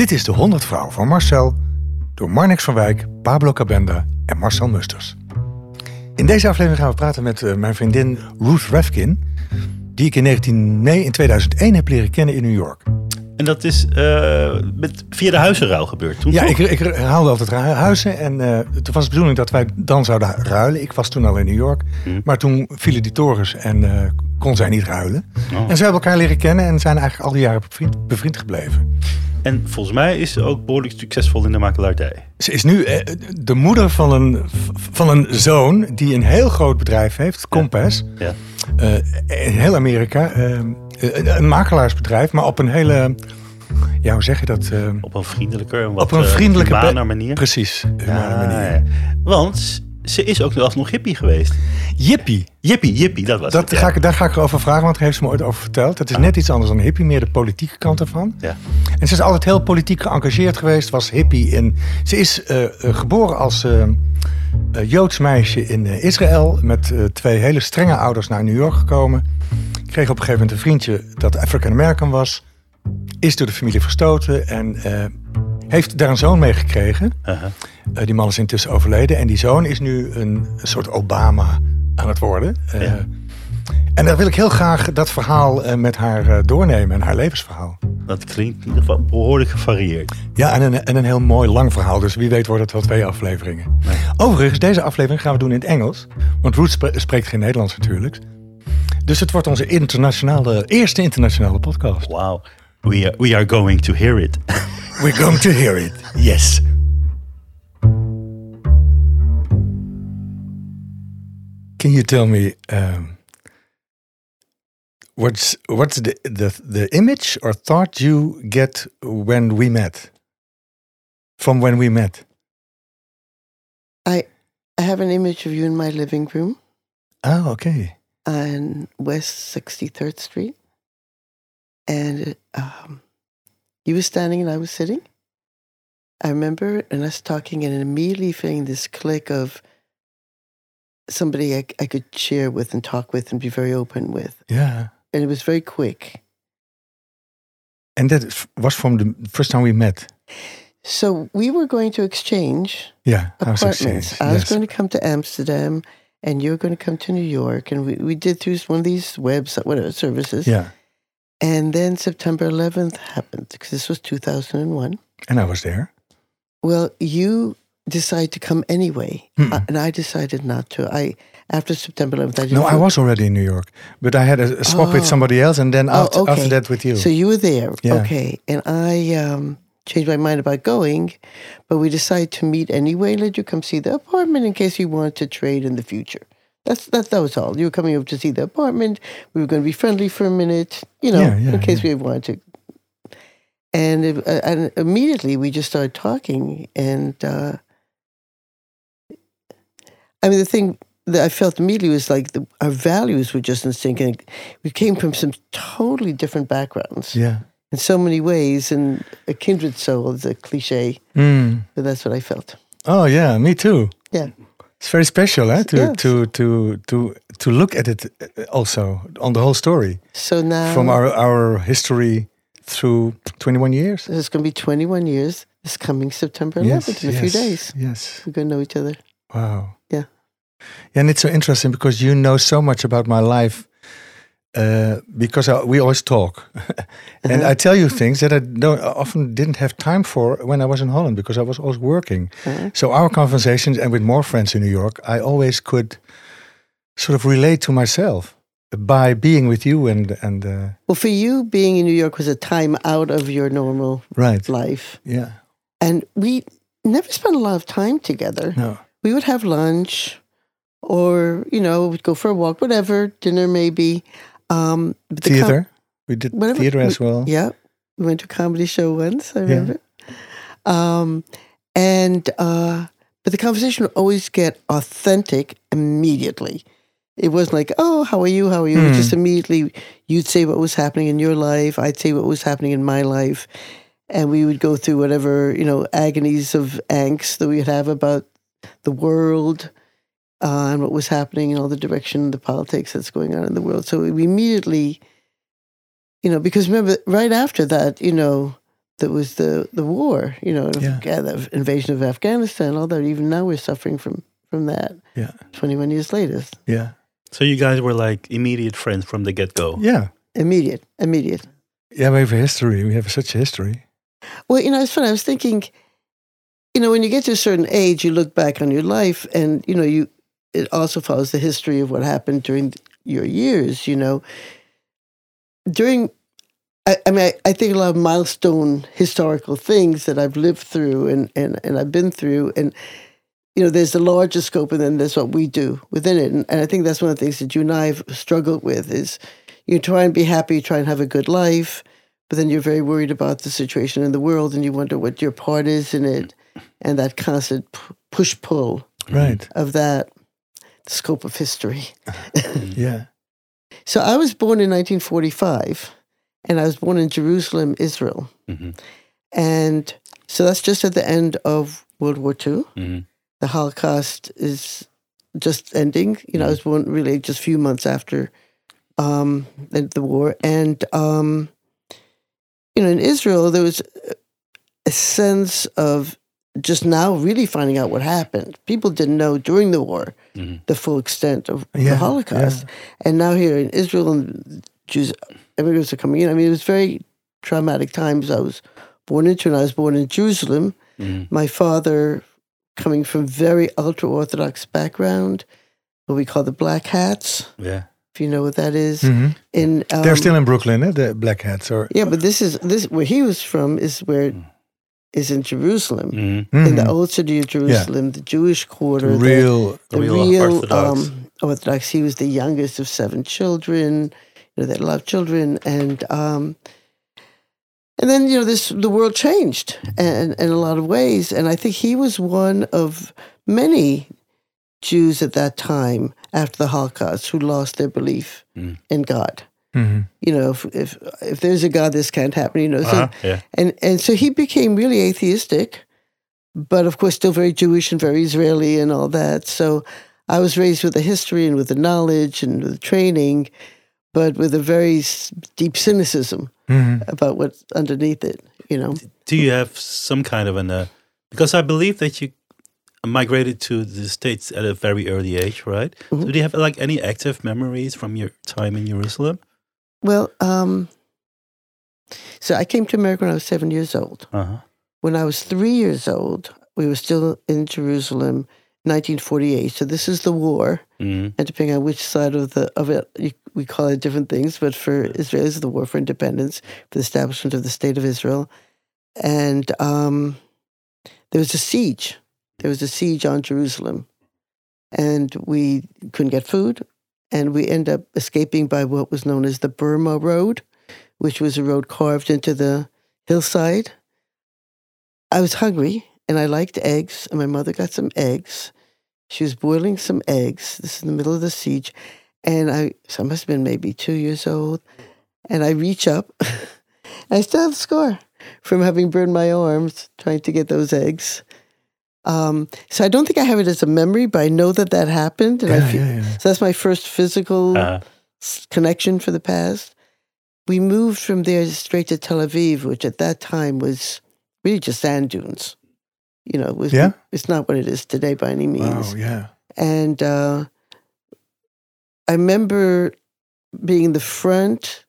Dit is de 100 Vrouwen van Marcel door Marnix van Wijk, Pablo Cabenda en Marcel Musters. In deze aflevering gaan we praten met uh, mijn vriendin Ruth Refkin, die ik in, 19, nee, in 2001 heb leren kennen in New York. En dat is uh, met, via de huizenruil gebeurd toen? Ja, ik, ik haalde altijd huizen en uh, toen was de bedoeling dat wij dan zouden ruilen. Ik was toen al in New York, hmm. maar toen vielen die torens en uh, kon zij niet ruilen. Oh. En ze hebben elkaar leren kennen en zijn eigenlijk al die jaren bevriend, bevriend gebleven. En volgens mij is ze ook behoorlijk succesvol in de makelaardij. Ze is nu de moeder van een, van een zoon die een heel groot bedrijf heeft, Compass. Ja. ja. in heel Amerika. Een makelaarsbedrijf, maar op een hele ja, hoe zeg je dat? Uh, op een vriendelijke, wat, op een vriendelijke uh, manier. Precies, ja, manier. Want ze is ook alsnog hippie geweest. Jippie? Jippie, jippie, dat was dat het, ga ik, Daar ga ik over vragen, want daar heeft ze me ooit over verteld. Het is net iets anders dan hippie, meer de politieke kant ervan. Ja. En ze is altijd heel politiek geëngageerd geweest, was hippie. In, ze is uh, geboren als Joods meisje in Israël, met twee hele strenge ouders naar New York gekomen. Kreeg op een gegeven moment een vriendje dat African American was is door de familie verstoten en heeft daar een zoon mee gekregen. Uh die man is intussen overleden en die zoon is nu een, soort Obama aan het worden. Uh, ja. En daar wil ik heel graag dat verhaal met haar doornemen en haar levensverhaal. Dat klinkt in ieder geval behoorlijk gevarieerd. Ja, en een, en een heel mooi lang verhaal. Dus wie weet wordt het wel twee afleveringen. Nee. Overigens, deze aflevering gaan we doen in het Engels. Want Ruth spreekt geen Nederlands natuurlijk. Dus het wordt onze internationale, eerste internationale podcast. Wauw. We are, we are going to hear it. We're going to hear it. Yes. Can you tell me um, what's what's the, the the image or thought you get when we met? From when we met? I I have an image of you in my living room. Oh, okay. On West 63rd Street and um, he was standing and I was sitting. I remember and us talking and immediately feeling this click of somebody I, I could share with and talk with and be very open with. Yeah. And it was very quick. And that was from the first time we met. So we were going to exchange yeah, apartments. Exchange. I was going to come to Amsterdam and you were going to come to New York. And we, we did through one of these webs, whatever services. Yeah. And then September 11th happened because this was 2001. And I was there. Well, you decided to come anyway, uh, and I decided not to. I after September 11th, I didn't. No, I was already in New York, but I had a, a swap oh. with somebody else, and then oh, after, okay. after, that with you. So you were there, yeah. okay? And I um, changed my mind about going, but we decided to meet anyway. Let you come see the apartment in case you wanted to trade in the future. That's that. That was all. You were coming over to see the apartment. We were going to be friendly for a minute, you know, yeah, yeah, in case yeah. we wanted to. And it, uh, and immediately we just started talking, and uh, I mean the thing that I felt immediately was like the, our values were just in sync, and we came from some totally different backgrounds. Yeah. In so many ways, and a kindred soul is a cliche, mm. but that's what I felt. Oh yeah, me too. Yeah. It's very special, eh? To yes. to to to to look at it uh, also on the whole story. So now from our our history through 21 years. It's going to be 21 years. This coming September 11th yes, in a yes, few days. Yes, we're going to know each other. Wow. Yeah. Yeah, and it's so interesting because you know so much about my life uh, because I, we always talk, and uh-huh. I tell you things that I don't often didn't have time for when I was in Holland because I was always working. Uh-huh. So our conversations, and with more friends in New York, I always could sort of relate to myself by being with you and and. Uh, well, for you, being in New York was a time out of your normal right. life. Yeah, and we never spent a lot of time together. No, we would have lunch, or you know, we'd go for a walk, whatever, dinner maybe. Um, theater. Com- we did whatever, theater as well. yeah, we went to a comedy show once. I remember. Yeah. Um, and uh, but the conversation would always get authentic immediately. It wasn't like, "Oh, how are you? How are you?" Mm. just immediately you'd say what was happening in your life. I'd say what was happening in my life, and we would go through whatever you know agonies of angst that we'd have about the world uh, and what was happening and all the direction, the politics that's going on in the world. So we immediately, you know, because remember, right after that, you know, that was the the war. You know, Yeah. yeah, the invasion of Afghanistan. Although even now we're suffering from from that. Yeah. Twenty one years later, Yeah. So you guys were like immediate friends from the get go. Yeah. immediate, immediate. Yeah, we have a history. We have such a history. Well, you know, it's funny. I was thinking, you know, when you get to a certain age, you look back on your life, and you know, you it also follows the history of what happened during your years. You know, during. I, I mean, I, I think a lot of milestone historical things that I've lived through and, and, and I've been through. And, you know, there's the larger scope and then there's what we do within it. And, and I think that's one of the things that you and I have struggled with is you try and be happy, try and have a good life, but then you're very worried about the situation in the world and you wonder what your part is in it mm. and that constant p- push pull Right. of that scope of history. Yeah. So I was born in 1945 and I was born in Jerusalem, Israel. Mhm. And so that's just at the end of World War II. Mhm. The Holocaust is just ending. You know, I was born really just a few months after um, the, the war. And, um, you know, in Israel, there was a sense of just now really finding out what happened. People didn't know during the war Mhm. the full extent of Yeah, the Holocaust. And now here in Israel and Jews, immigrants are coming in. I mean, it was very traumatic times. I was born into, and I was born in Jerusalem. Mhm. My father, coming from very ultra orthodox background, what we call the Black Hats, Yeah. if you know what that is. Mhm. In um, They're still in Brooklyn, eh? the Black Hats. Or yeah, but this is this where he was from is where is in Jerusalem. Mhm. In the Mhm. old city of Jerusalem, the Jewish quarter, the- real. the Real real, Orthodox. Um, Orthodox. He was the youngest of seven children. You know, they loved children, and um, and then you know this the world changed, and in a lot of ways. And I think he was one of many Jews at that time after the Holocaust who lost their belief Mm. in God. Mhm. You know, if, if if there's a God, this can't happen. You know, so Uh-huh. Yeah. and and so he became really atheistic, but of course still very Jewish and very Israeli and all that. So I was raised with the history and with the knowledge and with the training, but with a very deep cynicism Mhm. about what's underneath it. You know, Do you have some kind of an? Uh, because I believe that you migrated to the states at a very early age, right? Mhm. So do you have like any active memories from your time in Jerusalem? Well, um, so I came to America when I was seven years old. Uh huh. When I was three years old, we were still in Jerusalem, 1948. So this is the war. Mm. and depending on which side of the of it, you, we call it different things. But for Israelis, the war for independence, for the establishment of the state of Israel, and um, there was a siege. There was a siege on Jerusalem, and we couldn't get food, and we end up escaping by what was known as the Burma Road, which was a road carved into the hillside. I was hungry, and I liked eggs, and my mother got some eggs. She was boiling some eggs. This is in the middle of the siege. And I, so I must have been maybe two years old. And I reach up. I still have a scar from having burned my arms trying to get those eggs. Um, so I don't think I have it as a memory, but I know that that happened. And I Yeah, feel, yeah, yeah. So that's my first physical Uh, s- connection for the past. We moved from there straight to Tel Aviv, which at that time was really just sand dunes. You know, it was, Yeah? it's not what it is today by any means. Wow, yeah. And uh, I remember being in the front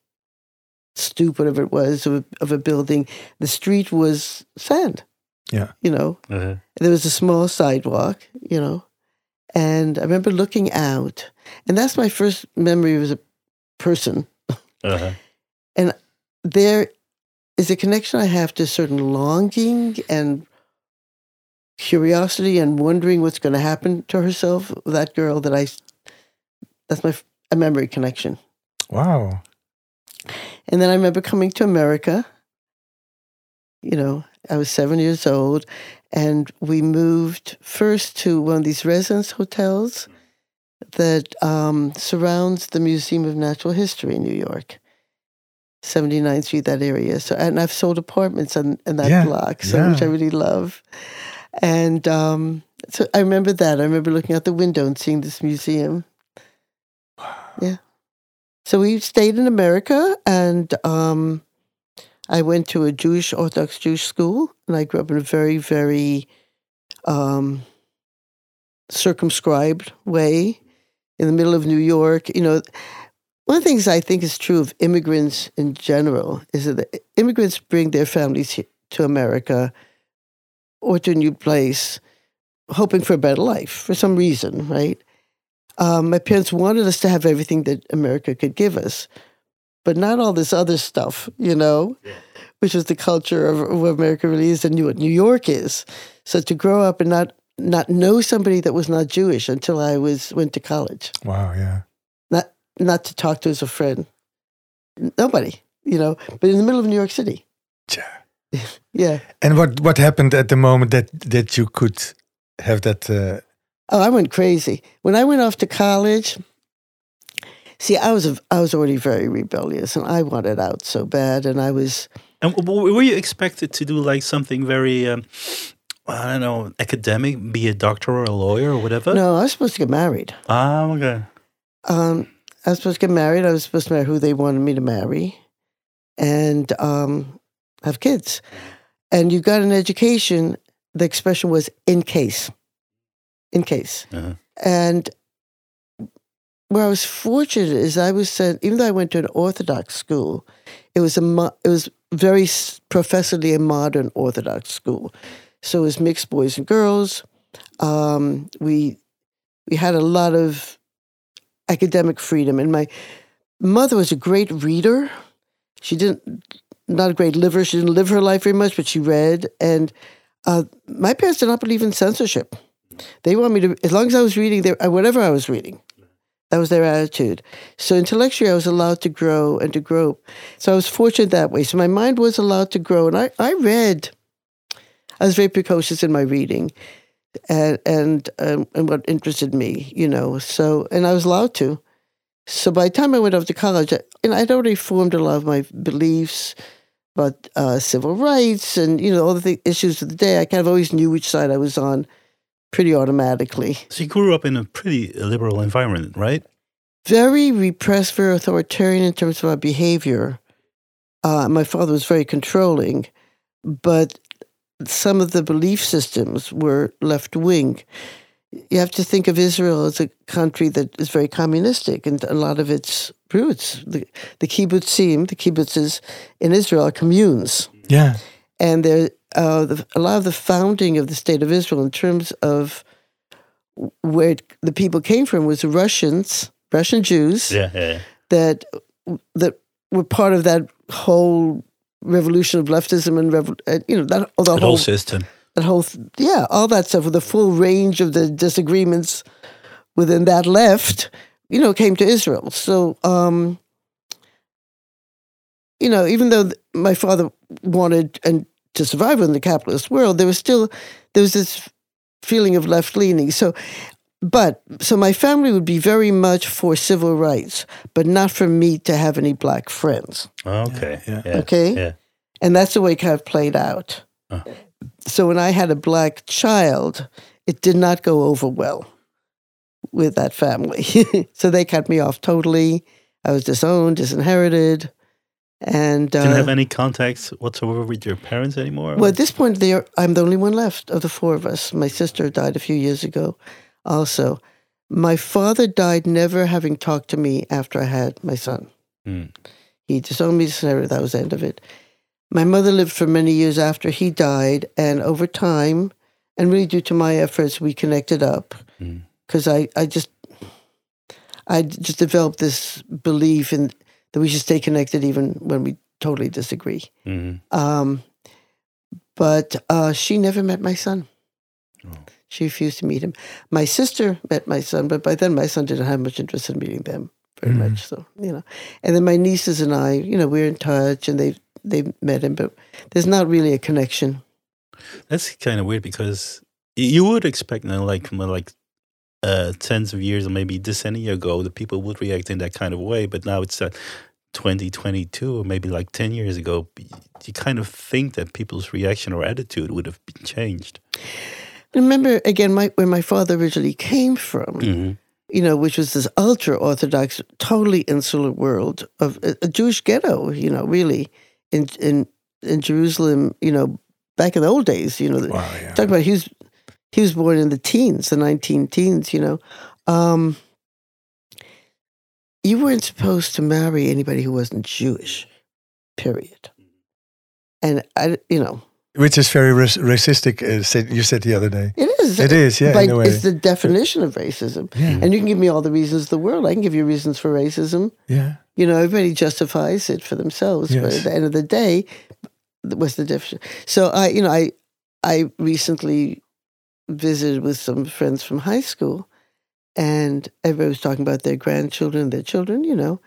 stoop, whatever it was, of a, of a building. The street was sand. Yeah. You know, uh, there was a small sidewalk, you know. And I remember looking out, and that's my first memory as a person. uh, There is a connection I have to a certain longing and curiosity and wondering what's going to happen to herself. That girl that I, that's my f- a memory connection. Wow. And then I remember coming to America. You know, I was seven years old, and we moved first to one of these residence hotels that um, surrounds the Museum of Natural History in New York, 79th Street, that area. So, and I've sold apartments in, in that Yeah, block, so which I really love. And um, so I remember that. I remember looking out the window and seeing this museum. Yeah. So we stayed in America, and um, I went to a Jewish Orthodox Jewish school, and I grew up in a very, very um, circumscribed way in the middle of New York. You know, one of the things I think is true of immigrants in general is that immigrants bring their families to America or to a new place, hoping for a better life for some reason, right? Um, my parents wanted us to have everything that America could give us, but not all this other stuff, you know, yeah. which is the culture of what America really is and what New York is. So to grow up and not not know somebody that was not Jewish until I was went to college. Wow, yeah. Not not to talk to as a friend. Nobody, you know, but in the middle of New York City. Yeah. yeah. And what what happened at the moment that that you could have that uh... Oh, I went crazy. When I went off to college, see, I was a, I was already very rebellious and I wanted out so bad and I was And were you expected to do like something very um, I don't know, academic, be a doctor or a lawyer or whatever? No, I was supposed to get married. Ah, okay. Um, I was supposed to get married. I was supposed to marry who they wanted me to marry and um, have kids. And you got an education, the expression was in case. In case. Uh-huh. And where I was fortunate is I was sent, even though I went to an Orthodox school, it was a it was very professedly a modern Orthodox school. So it was mixed boys and girls. Um, we we had a lot of academic freedom, and my mother was a great reader. She didn't not a great liver. She didn't live her life very much, but she read. And uh, my parents did not believe in censorship. They want me to, as long as I was reading, uh, whatever I was reading, that was their attitude. So intellectually, I was allowed to grow and to grow. So I was fortunate that way. So my mind was allowed to grow, and I, I read I was very precocious in my reading, and and um, and what interested me, you know. So and I was allowed to. So by the time I went off to college, I, and I'd already formed a lot of my beliefs about uh, civil rights and you know all the issues of the day. I kind of always knew which side I was on, pretty automatically. So you grew up in a pretty liberal environment, right? Very repressed, very authoritarian in terms of our behavior. Uh, my father was very controlling, but some of the belief systems were left wing. You have to think of Israel as a country that is very communistic, and a lot of its roots, the, the kibbutzim, the kibbutzes in Israel, are communes. Yeah, and there, uh, the, a lot of the founding of the state of Israel, in terms of where the people came from, was Russians, Russian Jews, yeah, yeah. that that were part of that whole revolution of leftism and uh, you know that, the whole, whole system that whole yeah all that stuff with the full range of the disagreements within that left you know came to israel so um you know even though my father wanted and to survive in the capitalist world there was still there was this feeling of left leaning so but so my family would be very much for civil rights, but not for me to have any black friends. Okay. Yeah. yeah. Okay. Yeah. And that's the way it kind of played out. Uh. So when I had a black child, it did not go over well with that family. so they cut me off totally. I was disowned, disinherited. And uh, didn't have any contacts whatsoever with your parents anymore. Well, at this point, I'm the only one left of the four of us. My sister died a few years ago, also. My father died never having talked to me after I had my son. Mm. He disowned me, that was the end of it. My mother lived for many years after he died, and over time, and really due to my efforts, we connected up because mm. I, I just, I just developed this belief in that we should stay connected even when we totally disagree. Mm-hmm. Um, but uh, she never met my son. Oh. She refused to meet him. My sister met my son, but by then my son didn't have much interest in meeting them very mm-hmm. much. So you know, and then my nieces and I, you know, we're in touch, and they they met him, but there's not really a connection. That's kind of weird because you would expect, you know, like like uh, tens of years or maybe decennia ago, the people would react in that kind of way. But now it's uh, 2022 or maybe like 10 years ago, you kind of think that people's reaction or attitude would have been changed. Remember again, my, where my father originally came from, mm-hmm. you know, which was this ultra orthodox, totally insular world of a, a Jewish ghetto, you know, really in in in Jerusalem, you know, back in the old days, you know, Wow, yeah. talking about he was he was born in the teens, the nineteen teens, you know. Um, you weren't supposed to marry anybody who wasn't Jewish, period. And I, you know, Which is very rac- racistic, uh, said, you said the other day. it is. It is, yeah, Like, in a way. it's the definition of racism. Yeah. And you can give me all the reasons in the world. I can give you reasons for racism. Yeah. You know, everybody justifies it for themselves. But at the end of the day, what's the difference? So I, you know, I, I recently visited with some friends from high school, and everybody was talking about their grandchildren, their children, you know,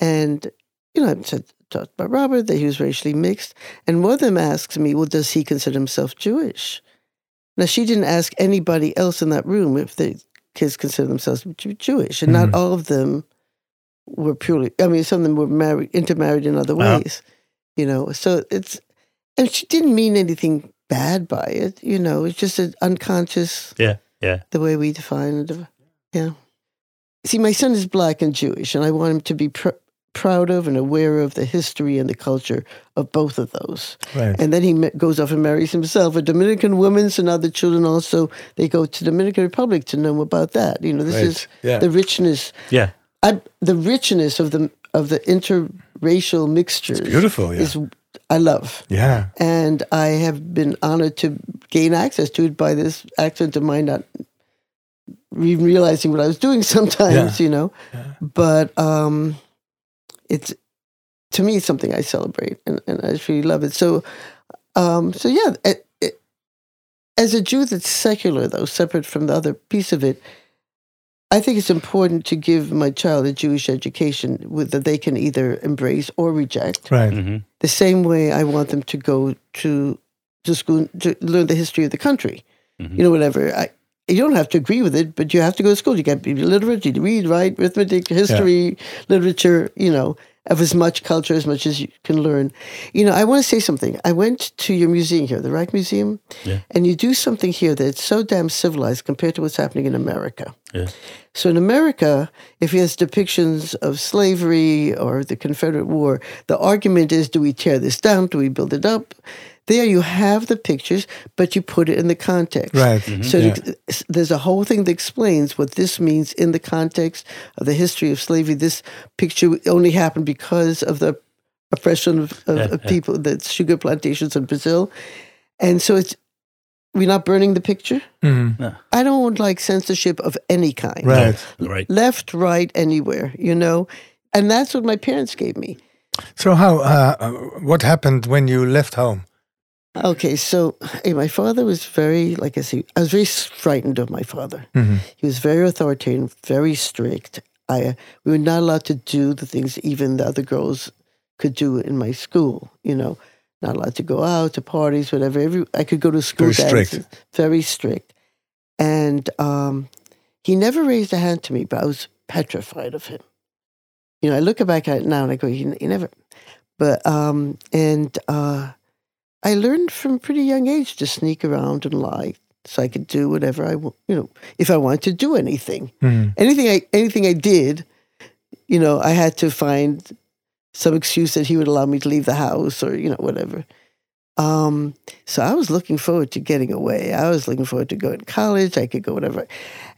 and you know, I said talked about Robert that he was racially mixed, and one of them asks me, "Well, does he consider himself Jewish?" Now she didn't ask anybody else in that room if the kids consider themselves Jewish, and not Mhm. all of them were purely. I mean, some of them were married, intermarried in other ways, you know. So it's, and she didn't mean anything bad by it, you know. It's just an unconscious Yeah, yeah. the way we define it. Yeah. See, my son is black and Jewish, and I want him to be pr- proud of and aware of the history and the culture of both of those. Right. And then he ma- goes off and marries himself a Dominican woman, so now the children also they go to Dominican Republic to know about that. You know, this Right. is Yeah. the richness, Yeah. I, the richness of the of the interracial mixtures. It's beautiful, yeah. Is I love Yeah. and I have been honored to gain access to it by this accident of mine, not even realizing what I was doing sometimes, you know. But um, it's to me something I celebrate, and, and I just really love it. So, um, so yeah, it, it, as a Jew that's secular though, separate from the other piece of it. I think it's important to give my child a Jewish education with, that they can either embrace or reject Right. hmm the same way I want them to go to to school to learn the history of the country. Mhm. You know, whatever. I, you don't have to agree with it, but you have to go to school. You got to be literate. You read, write, arithmetic, history, literature. You know, of as much culture as much as you can learn. You know, I want to say something. I went to your museum here, the Reich Museum, Yeah. and you do something here that's so damn civilized compared to what's happening in America. Yeah. So in America, if he has depictions of slavery or the Confederate War, the argument is do we tear this down? Do we build it up? There you have the pictures, but you put it in the context. Right. So Yeah. it- there's a whole thing that explains what this means in the context of the history of slavery. This picture only happened because of the oppression of, of, Yeah, of yeah. people, the sugar plantations in Brazil. And so it's, we're not burning the picture. Mhm. I don't like censorship of any kind Right. Right. left, right, anywhere, you know? And that's what my parents gave me. So how? Uh, uh, what happened when you left home? Okay, so hey, my father was very, like I say, I was very frightened of my father. Mhm. He was very authoritarian, very strict. I, uh, we were not allowed to do the things even the other girls could do in my school, you know, not allowed to go out to parties, whatever. Every, I could go to school Very strict. Very strict. And um, he never raised a hand to me, but I was petrified of him. You know, I look back at it now and I go, he, he never. But, um, and uh, I learned from a pretty young age to sneak around and lie so I could do whatever I, you know, if I wanted to do anything. Mhm. Anything I, anything I did, you know, I had to find some excuse that he would allow me to leave the house or, you know, whatever. Um, so I was looking forward to getting away. I was looking forward to going to college. I could go whatever.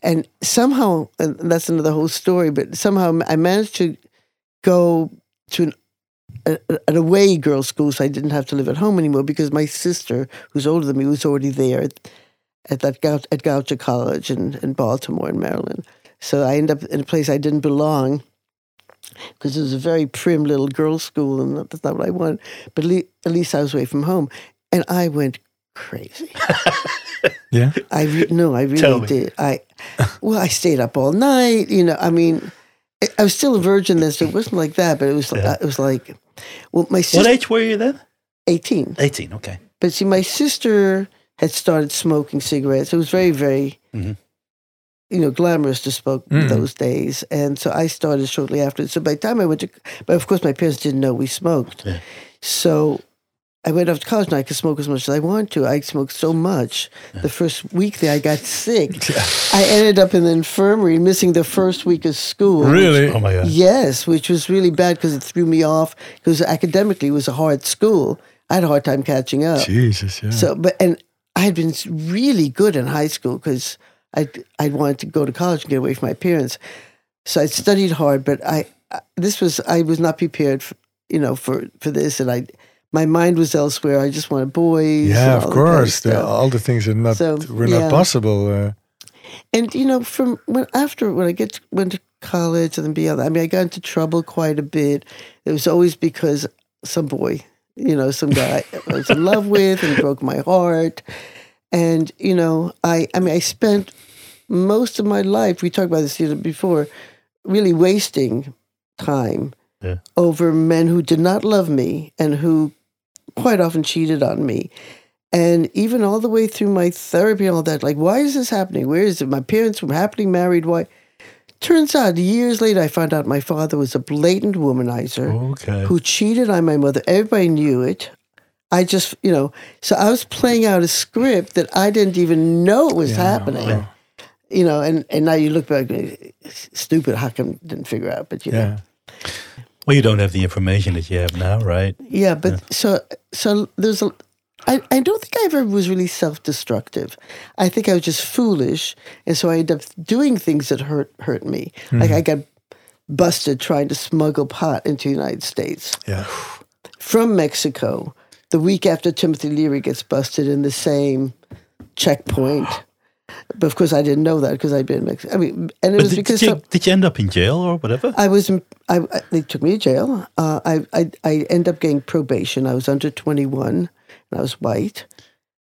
And somehow, and that's another whole story, but somehow I managed to go to an, an away girls' school so I didn't have to live at home anymore because my sister, who's older than me, was already there at, at that Gou- at Goucher College in, in Baltimore, in Maryland. So I ended up in a place I didn't belong because it was a very prim little girls' school, and that's not what I wanted. But at le- at least I was away from home, and I went crazy. Yeah. I re- no, I really did. I well, I stayed up all night. You know, I mean, I- I was still a virgin then, so it wasn't like that. But it was Yeah. it was like, well, my sister, What age were you then? eighteen. 18. Okay. But see, my sister had started smoking cigarettes. It was very, very, Mhm. you know, glamorous to smoke Mm. those days. And so I started shortly after. So by the time I went to, but of course my parents didn't know we smoked. Yeah. So I went off to college and I could smoke as much as I wanted to. I smoked so much. The first week there, I got sick. I ended up in the infirmary, missing the first week of school. Really? Oh my god. Yes, which was really bad because it threw me off. Because academically, it was a hard school. I had a hard time catching up. Jesus, yeah. So, but and I had been really good in high school because I I wanted to go to college and get away from my parents. So I studied hard, but I, I this was I was not prepared, for, you know, for for this, and I my mind was elsewhere. I just wanted boys. yeah, of all that kind course. The, all the things are not So, were yeah. not possible. Uh, And you know, from when after when I get to, went to college and then beyond, I mean, I got into trouble quite a bit. It was always because some boy, you know, some guy I was in love with and broke my heart. And you know, I I mean, I spent most of my life. We talked about this you know, before, really wasting time Yeah. over men who did not love me and who quite often cheated on me. And even all the way through my therapy and all that, like, why is this happening? Where is it? My parents were happily married. Why? Turns out, years later, I found out my father was a blatant womanizer Okay. who cheated on my mother. Everybody knew it. I just, you know, so I was playing out a script that I didn't even know it was happening. You know, and, and now you look back, stupid, how come didn't figure out? But, you know. Yeah. Well, you don't have the information that you have now, right? Yeah, but so so there's a. I, I don't think I ever was really self destructive. I think I was just foolish, and so I ended up doing things that hurt hurt me. Mm-hmm. Like I got busted trying to smuggle pot into the United States Yeah. from Mexico. The week after Timothy Leary gets busted in the same checkpoint, but of course I didn't know that because I'd been in I mean, and it But was did, because did, you, did you end up in jail or whatever? I was, in, I, I, they took me to jail. Uh, I, I, I ended up getting probation. I was under 21 and I was white.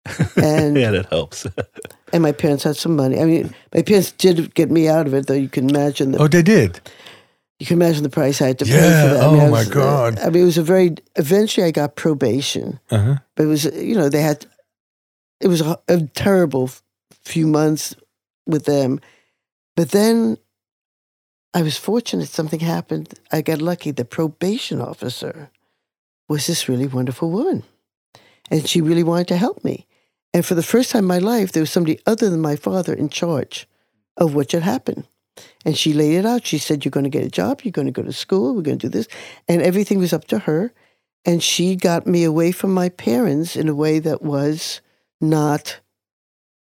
And, yeah, that helps. and my parents had some money. I mean, my parents did get me out of it, though you can imagine the, Oh, they did. you can imagine the price I had to pay for that. I mean, oh I my God. I mean, it was a very, eventually I got probation, Uh-huh. but it was, you know, they had, it was a, a terrible few months with them. But then I was fortunate something happened. I got lucky. The probation officer was this really wonderful woman. And she really wanted to help me. And for the first time in my life, there was somebody other than my father in charge of what should happen. And she laid it out. She said, You're going to get a job, you're going to go to school, we're going to do this. And everything was up to her. And she got me away from my parents in a way that was not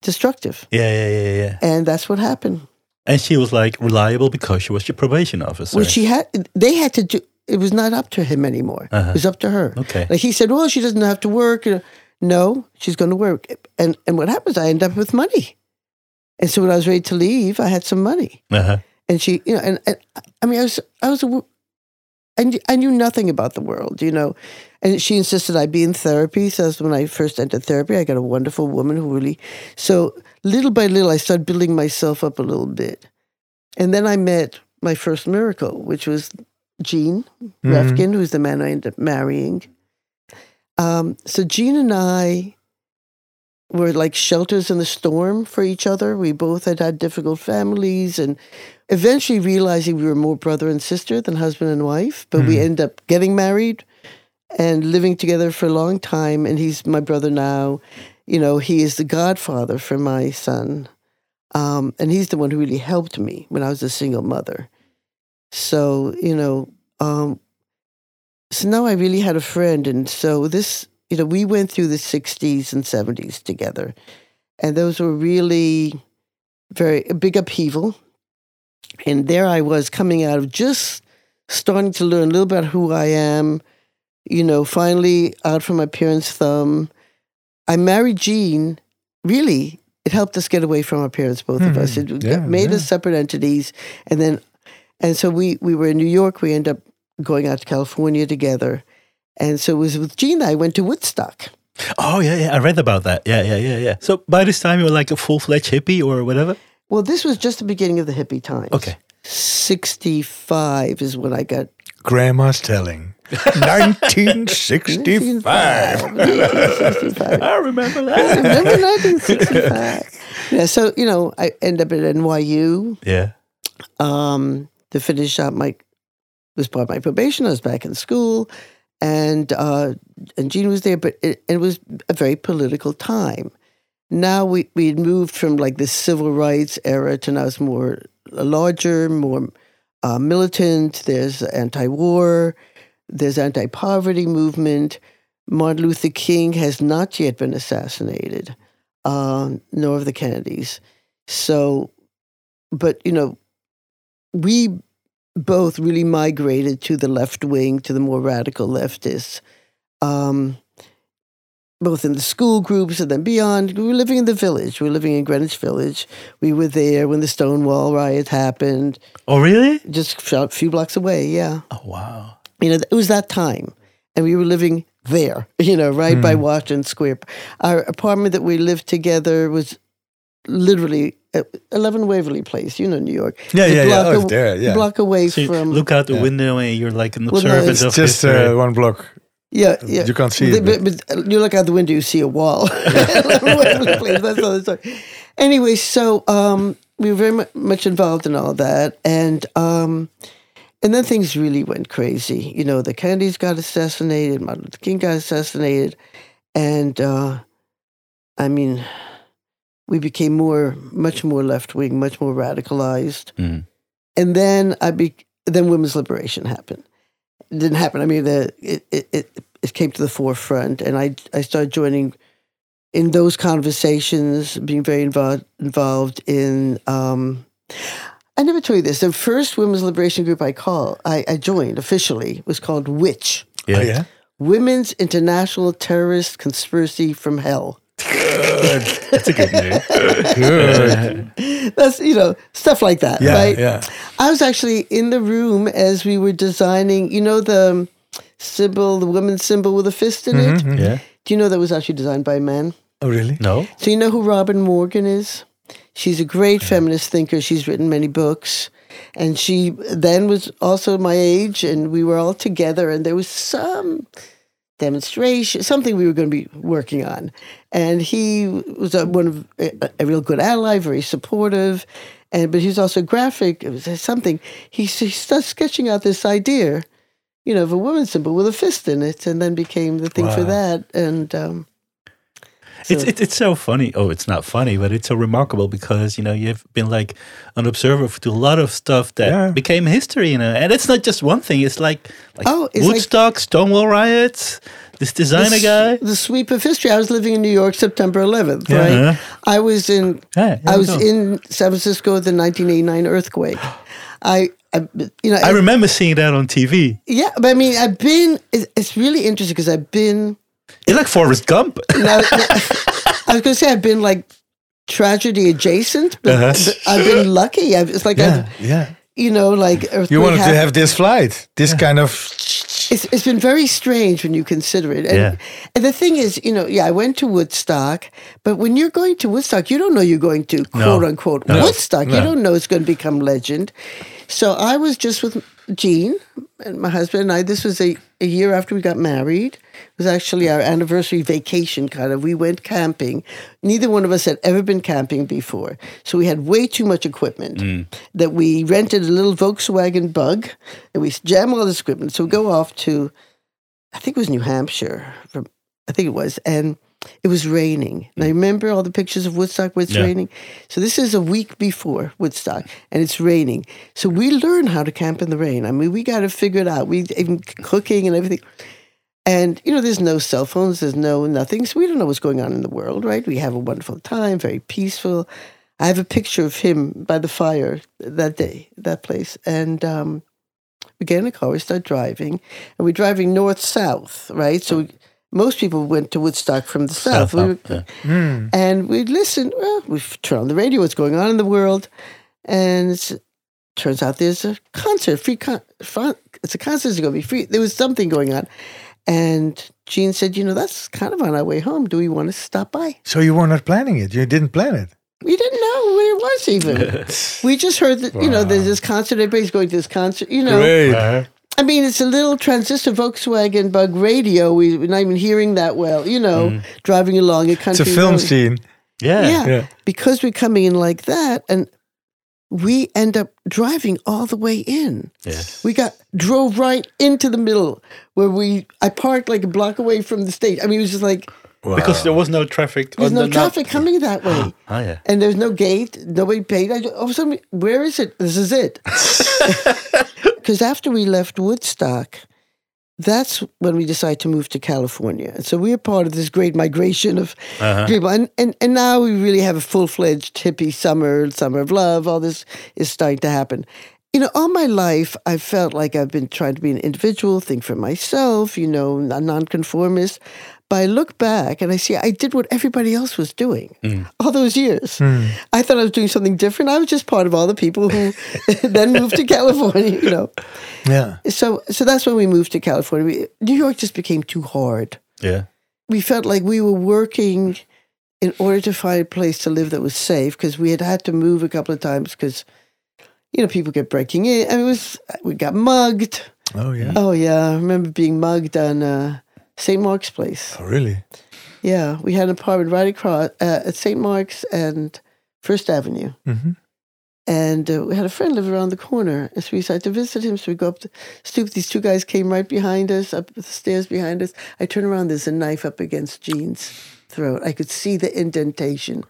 destructive. yeah, yeah, yeah, yeah. And that's what happened. And she was like reliable because she was your probation officer. Well, she had, they had to do, it was not up to him anymore. Uh-huh. It was up to her. Okay. Like he said, well, she doesn't have to work. No, she's going to work. And and what happens? I end up with money. And so when I was ready to leave, I had some money. Uh-huh. And she, you know, and, and I mean, I was, I was, a, I, knew, I knew nothing about the world, you know. And she insisted I be in therapy. So that's when I first entered therapy. I got a wonderful woman who really, so little by little, I started building myself up a little bit. And then I met my first miracle, which was Gene Mhm. Reffkin, who's the man I ended up marrying. Um, so Gene and I were like shelters in the storm for each other. We both had had difficult families and eventually realizing we were more brother and sister than husband and wife. But we end up getting married and living together for a long time. And he's my brother now. You know, he is the godfather for my son. Um, and he's the one who really helped me when I was a single mother. So, you know, um, so now I really had a friend. And so this, you know, we went through the 60s and 70s together. And those were really very a big upheaval. And there I was coming out of just starting to learn a little about who I am, you know, finally out from my parents' thumb. I married Gene. Really, it helped us get away from our parents, both of us. It Mhm. Yeah, made yeah. us separate entities. And then, and so we, we were in New York. We ended up going out to California together. And so it was with Gene I went to Woodstock. Oh yeah, yeah. I read about that. Yeah, yeah, yeah, yeah. So by this time you were like a full fledged hippie or whatever. Well, this was just the beginning of the hippie times. Okay. 65 is when I got Grandma's telling. 1965. 1965. I remember that. I that. remember 1965. Yeah, so, you know, I end up at NYU yeah. um, to finish up my, was part of my probation. I was back in school. And uh, and Gene was there, but it, it was a very political time. Now we we had moved from like the civil rights era to now it's more larger, more uh, militant. There's anti-war. There's anti-poverty movement. Martin Luther King has not yet been assassinated, uh, nor of the Kennedys. So, but you know, we both really migrated to the left wing, to the more radical leftists, um, both in the school groups and then beyond. We were living in the village. We were living in Greenwich Village. We were there when the Stonewall riot happened. Oh, really? Just a few blocks away, yeah. Oh, wow. You know, it was that time. And we were living there, you know, right mm. by hmm. Washington Square. Our apartment that we lived together was literally 11 Waverly Place, you know, New York. Yeah, yeah, yeah. Oh, there, yeah. block away so from. Look out the yeah. window and you're like an observer well, no, it's just uh, one block. Yeah, yeah. You can't see it. But, but, but, you look out the window, you see a wall. That's another story. Anyway, so um, we were very much involved in all that, and um, and then things really went crazy. You know, the Kennedys got assassinated, Martin Luther King got assassinated, and uh, I mean, we became more, much more left wing, much more radicalized. Mm. And then I be, then women's liberation happened. It didn't happen. I mean, the it, it it came to the forefront, and I I started joining in those conversations, being very involved involved in. Um, I never told you this. The first women's liberation group I call I, I joined officially was called Witch. Yeah. Oh, yeah. Women's International Terrorist Conspiracy from Hell. Good. That's a good name. Good. That's you know stuff like that, yeah, right? Yeah. I was actually in the room as we were designing. You know the symbol, the women's symbol with a fist in mm-hmm, it. Mm-hmm. Yeah. Do you know that was actually designed by a man? Oh, really? No. So you know who Robin Morgan is? She's a great feminist thinker. She's written many books. And she then was also my age, and we were all together, and there was some demonstration, something we were going to be working on. And he was a, one of a, a, real good ally, very supportive, and but he was also graphic. It was something he, he started sketching out this idea, you know, of a woman symbol with a fist in it, and then became the thing wow. for that. And um, so. It's it, it's so funny. Oh, it's not funny, but it's so remarkable because you know you've been like an observer to a lot of stuff that yeah. became history. You know, and it's not just one thing. It's like like oh, it's Woodstock, like, Stonewall riots. This designer the, guy. The sweep of history. I was living in New York, September 11th. Yeah. Right. Uh-huh. I was in. I was in San Francisco with the 1989 earthquake. I I, you know, I remember seeing that on TV. Yeah, but I mean, I've been. It's really interesting because I've been you're like Forrest Gump. I was going to say I've been like tragedy adjacent, but, uh-huh. but I've been lucky. I've, it's like yeah, I've, yeah. You know, like you wanted to have this flight, this yeah. kind of. It's, it's been very strange when you consider it. And, yeah. and the thing is, you know, yeah, I went to Woodstock, but when you're going to Woodstock, you don't know you're going to quote no. unquote no. Woodstock. No. You don't know it's going to become legend. So I was just with Gene and my husband and I. This was a, a year after we got married. Was actually our anniversary vacation, kind of. We went camping. Neither one of us had ever been camping before. So we had way too much equipment mm. that we rented a little Volkswagen bug and we jam all this equipment. So we go off to, I think it was New Hampshire, from, I think it was. And it was raining. I mm. remember all the pictures of Woodstock where it's yeah. raining. So this is a week before Woodstock and it's raining. So we learn how to camp in the rain. I mean, we got to figure it out. We even cooking and everything. And you know, there's no cell phones, there's no nothing. So we don't know what's going on in the world, right? We have a wonderful time, very peaceful. I have a picture of him by the fire that day, that place. And um, we get in the car, we start driving, and we're driving north south, right? So we, most people went to Woodstock from the south. south we up, yeah. Hmm. And we'd listen. Well, we turn on the radio, what's going on in the world. And it turns out there's a concert, free con- it's a concert, it's going to be free. There was something going on. And Gene said, you know, that's kind of on our way home. Do we want to stop by? So you were not planning it. You didn't plan it. We didn't know where it was even. we just heard that, wow. you know, there's this concert, everybody's going to this concert, you know. Great. Uh-huh. I mean, it's a little transistor Volkswagen bug radio. We, are not even hearing that well, you know, mm. driving along a country. It's a film road. scene. Yeah. yeah. yeah. Because we're coming in like that. And we end up driving all the way in. Yes. We got drove right into the middle where we I parked like a block away from the stage. I mean, it was just like Wow. Because there was no traffic. there's on no the- traffic coming that way. Oh yeah. And there's no gate. Nobody paid. I, all of a sudden, where is it? This is it. Because after we left Woodstock, that's when we decided to move to California. And so we are part of this great migration of Uh-huh. people. And, and, and now we really have a full fledged hippie summer, summer of love. All this is starting to happen. You know, all my life, I felt like I've been trying to be an individual, think for myself, you know, a nonconformist. But I look back and I see I did what everybody else was doing all those years. I thought I was doing something different. I was just part of all the people who then moved to California, you know. yeah. So, so that's when we moved to California. We, New York just became too hard. Yeah. We felt like we were working in order to find a place to live that was safe because we had had to move a couple of times because, you know, people kept breaking in. I mean, it was we got mugged. Oh yeah. Oh yeah, I remember being mugged on uh, St. Mark's Place. Oh really? Yeah, we had an apartment right across uh, at St. Mark's and First Avenue. hmm And uh, we had a friend live around the corner. And so we decided to visit him. So we go up the stoop. These two guys came right behind us, up the stairs behind us. I turn around, there's a knife up against Gene's throat. I could see the indentation.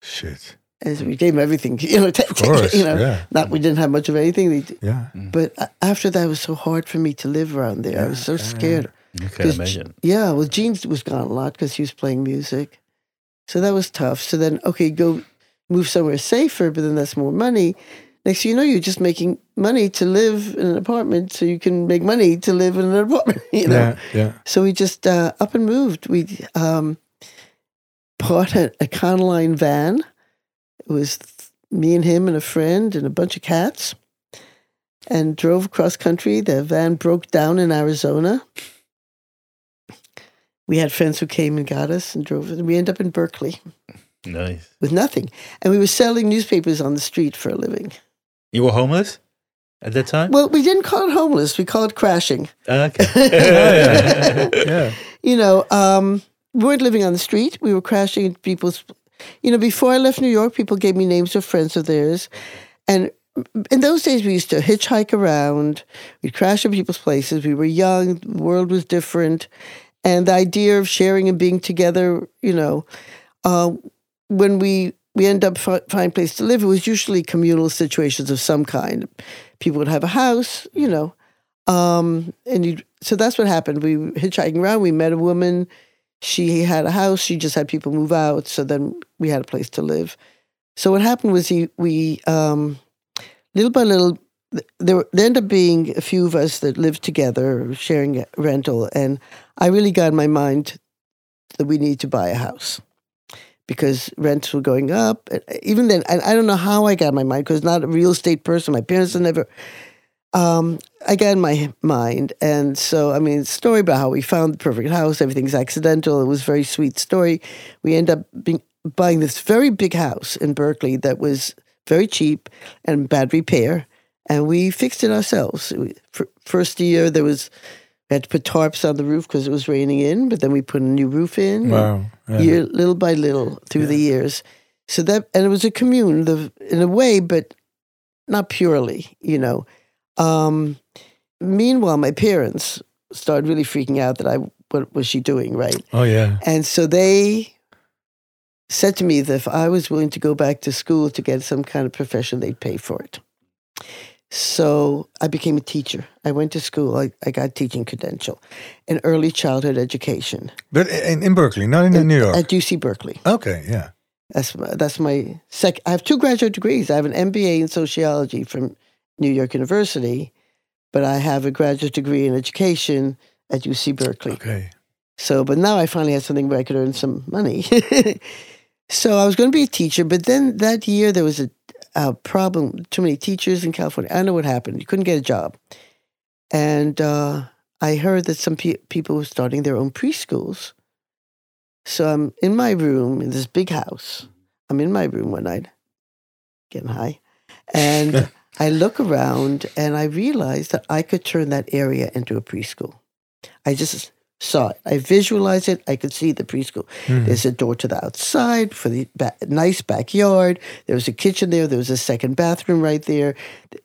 Shit. As we gave him everything, you know, t- Of course. you know, yeah. not we didn't have much of anything. Yeah. But after that, it was so hard for me to live around there. I was so Yeah, yeah, scared. You can imagine. Yeah, well, Gene was gone a lot because he was playing music. So that was tough. So then, okay, go move somewhere safer, but then that's more money. Next thing you know, you're just making money to live in an apartment so you can make money to live in an apartment, you know? Yeah. Yeah. So we just uh, up and moved. We um, bought a, a Econoline van. It was me and him and a friend and a bunch of cats and drove across country. The van broke down in Arizona. We had friends who came and got us and drove us. We ended up in Berkeley Nice. with nothing. And we were selling newspapers on the street for a living. You were homeless at that time? Well, we didn't call it homeless. We called it crashing. okay. Yeah. you know, um, we weren't living on the street. We were crashing in people's. You know, before I left New York, people gave me names of friends of theirs, and in those days we used to hitchhike around. We'd crash at people's places. We were young. The world was different, and the idea of sharing and being together. You know, uh, when we we end up fi- find a place to live, it was usually communal situations of some kind. People would have a house. You know, um, and so that's what happened. We hitchhiking around. We met a woman. She had a house. She just had people move out. So then we had a place to live. So what happened was he, we, um, little by little, there, there ended up being a few of us that lived together, sharing rental. And I really got in my mind that we need to buy a house because rents were going up. Even then, and I don't know how I got in my mind because not a real estate person. My parents never um, I got in my mind. And so, I mean, story about how we found the perfect house, everything's accidental. It was a very sweet story. We end up being, buying this very big house in Berkeley that was very cheap and bad repair. And we fixed it ourselves. First year, there was, we had to put tarps on the roof because it was raining in, but then we put a new roof in Wow. Yeah. year, little by little through the years. So that, and it was a commune the, in a way, but not purely, you know. Um, meanwhile, my parents started really freaking out that I, what was she doing, right? Oh yeah. And so they said to me that if I was willing to go back to school to get some kind of profession, they'd pay for it. So I became a teacher. I went to school. I, I got teaching credential in early childhood education But in, in Berkeley, not in, New York. at UC Berkeley. okay. Yeah. That's my, that's my sec. I have two graduate degrees. I have an MBA in sociology from New York University, but I have a graduate degree in education at UC Berkeley. Okay. So, but now I finally had something where I could earn some money. so I was going to be a teacher, but then that year there was a, a problem. Too many teachers in California. I know what happened. You couldn't get a job, and uh, I heard that some pe- people were starting their own preschools. So I'm in my room in this big house. I'm in my room one night, getting high, and I look around and I realize that I could turn that area into a preschool. I just saw it. I visualized it. I could see the preschool. Hmm. There's a door to the outside for the ba- nice backyard. There was a kitchen there. There was a second bathroom right there.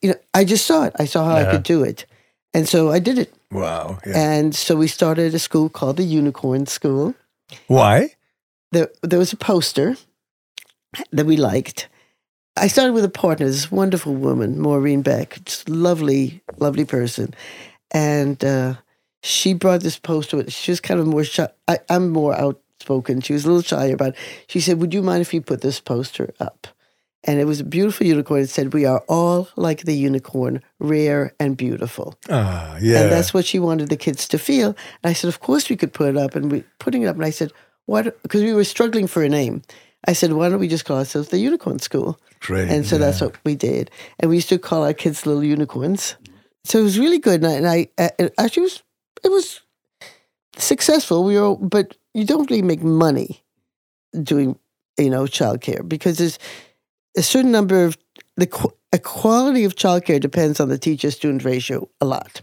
You know, I just saw it. I saw how I could do it, and so I did it. Wow. Yeah. And so we started a school called the Unicorn School. Why? There, there was a poster that we liked. I started with a partner, this wonderful woman, Maureen Beck, just lovely, lovely person, and uh, she brought this poster. with- She was kind of more shy. I, I'm more outspoken. She was a little shy about. It. She said, "Would you mind if you put this poster up?" And it was a beautiful unicorn. It said, "We are all like the unicorn, rare and beautiful." Ah, yeah. And that's what she wanted the kids to feel. And I said, of course we could put it up. And we putting it up. And I said, what? Because we were struggling for a name. I said, why don't we just call ourselves the Unicorn School? great. And so that's what we did. And we used to call our kids little unicorns. So it was really good. And I, and I uh, it actually was, it was successful. We were, but you don't really make money doing, you know, childcare because there's a certain number of the a quality of childcare depends on the teacher student ratio a lot.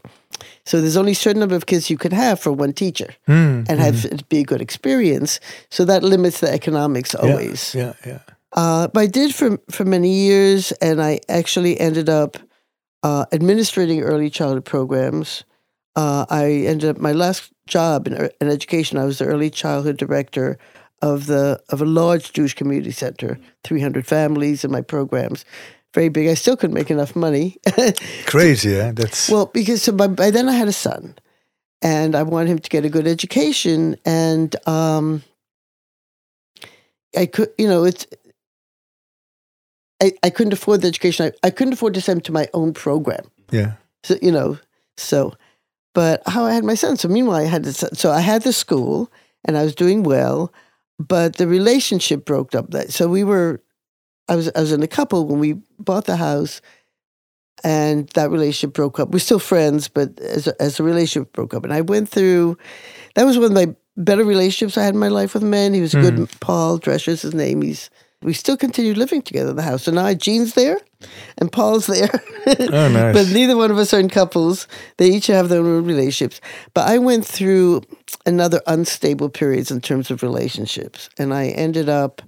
So there's only a certain number of kids you can have for one teacher Hmm, and have it be a good experience. So that limits the economics yeah, always. Yeah, yeah. Uh, but I did for for many years, and I actually ended up uh, administrating early childhood programs. Uh, I ended up my last job in, in education. I was the early childhood director of the of a large Jewish community center, three hundred families in my programs, very big. I still couldn't make enough money. Crazy, yeah. That's Well, because so by, by then I had a son, and I wanted him to get a good education, and um, I could, you know, it's. I, I couldn't afford the education. I, I couldn't afford to send him to my own program. yeah. So you know, so, but how I had my son. So meanwhile, I had this. So I had the school, and I was doing well, but the relationship broke up. That so we were, I was I was in a couple when we bought the house, and that relationship broke up. We're still friends, but as a, as the relationship broke up, and I went through. That was one of my better relationships I had in my life with men. He was a good. Hmm. Paul Drescher's his name. He's. We still continued living together in the house. So now Gene's there, and Paul's there. Oh, nice. but neither one of us are in couples. They each have their own relationships. But I went through another unstable periods in terms of relationships, and I ended up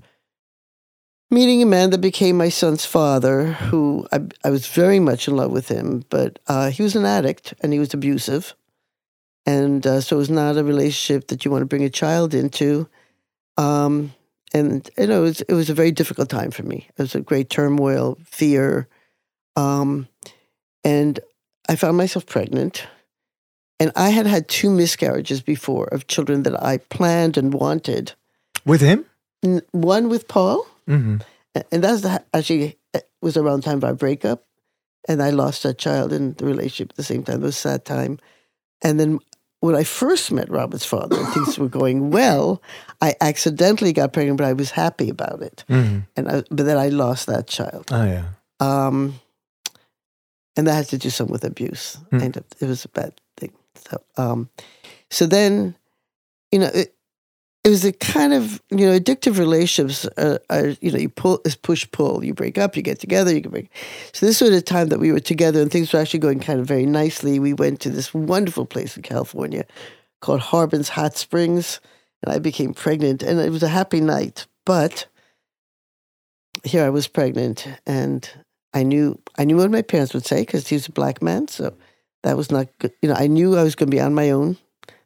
meeting a man that became my son's father, who I, I was very much in love with him, but uh, he was an addict and he was abusive. And uh, so it was not a relationship that you want to bring a child into. Um, and you know, it was, it was a very difficult time for me. It was a great turmoil, fear, um, and I found myself pregnant. And I had had two miscarriages before of children that I planned and wanted. With him? N- One with Paul, hmm a- and that's the, actually it was around the time of our breakup, and I lost that child in the relationship at the same time. It was a sad time. And then when I first met Robert's father, and things were going well. I accidentally got pregnant, but I was happy about it. hmm And I, but then I lost that child. Oh, yeah. Um, and that had to do some with abuse. Hmm. And it, it was a bad thing. So, um, so then, you know, it, it was a kind of you know addictive relationships. Are, are you know you pull is push pull. You break up, you get together, you can break. So this was a time that we were together and things were actually going kind of very nicely. We went to this wonderful place in California called Harbin's Hot Springs, and I became pregnant, and it was a happy night. But here I was pregnant, and I knew I knew what my parents would say because he was a black man, so that was not good. You know, I knew I was going to be on my own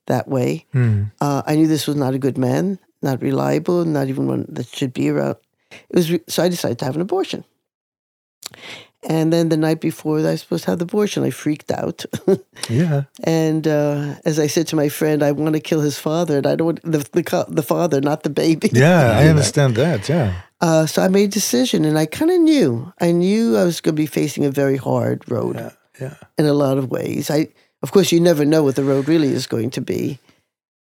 that way. Hmm. Uh, I knew this was not a good man, not reliable, not even one that should be around. It was re- so I decided to have an abortion. And then the night before I was supposed to have the abortion, I freaked out. Yeah. and uh, as I said to my friend, I want to kill his father, and I don't want the the, the father, not the baby. Yeah, I understand that. Yeah. Uh, so I made a decision, and I kind of knew. I knew I was going to be facing a very hard road Yeah. Yeah. in a lot of ways. I, of course, you never know what the road really is going to be,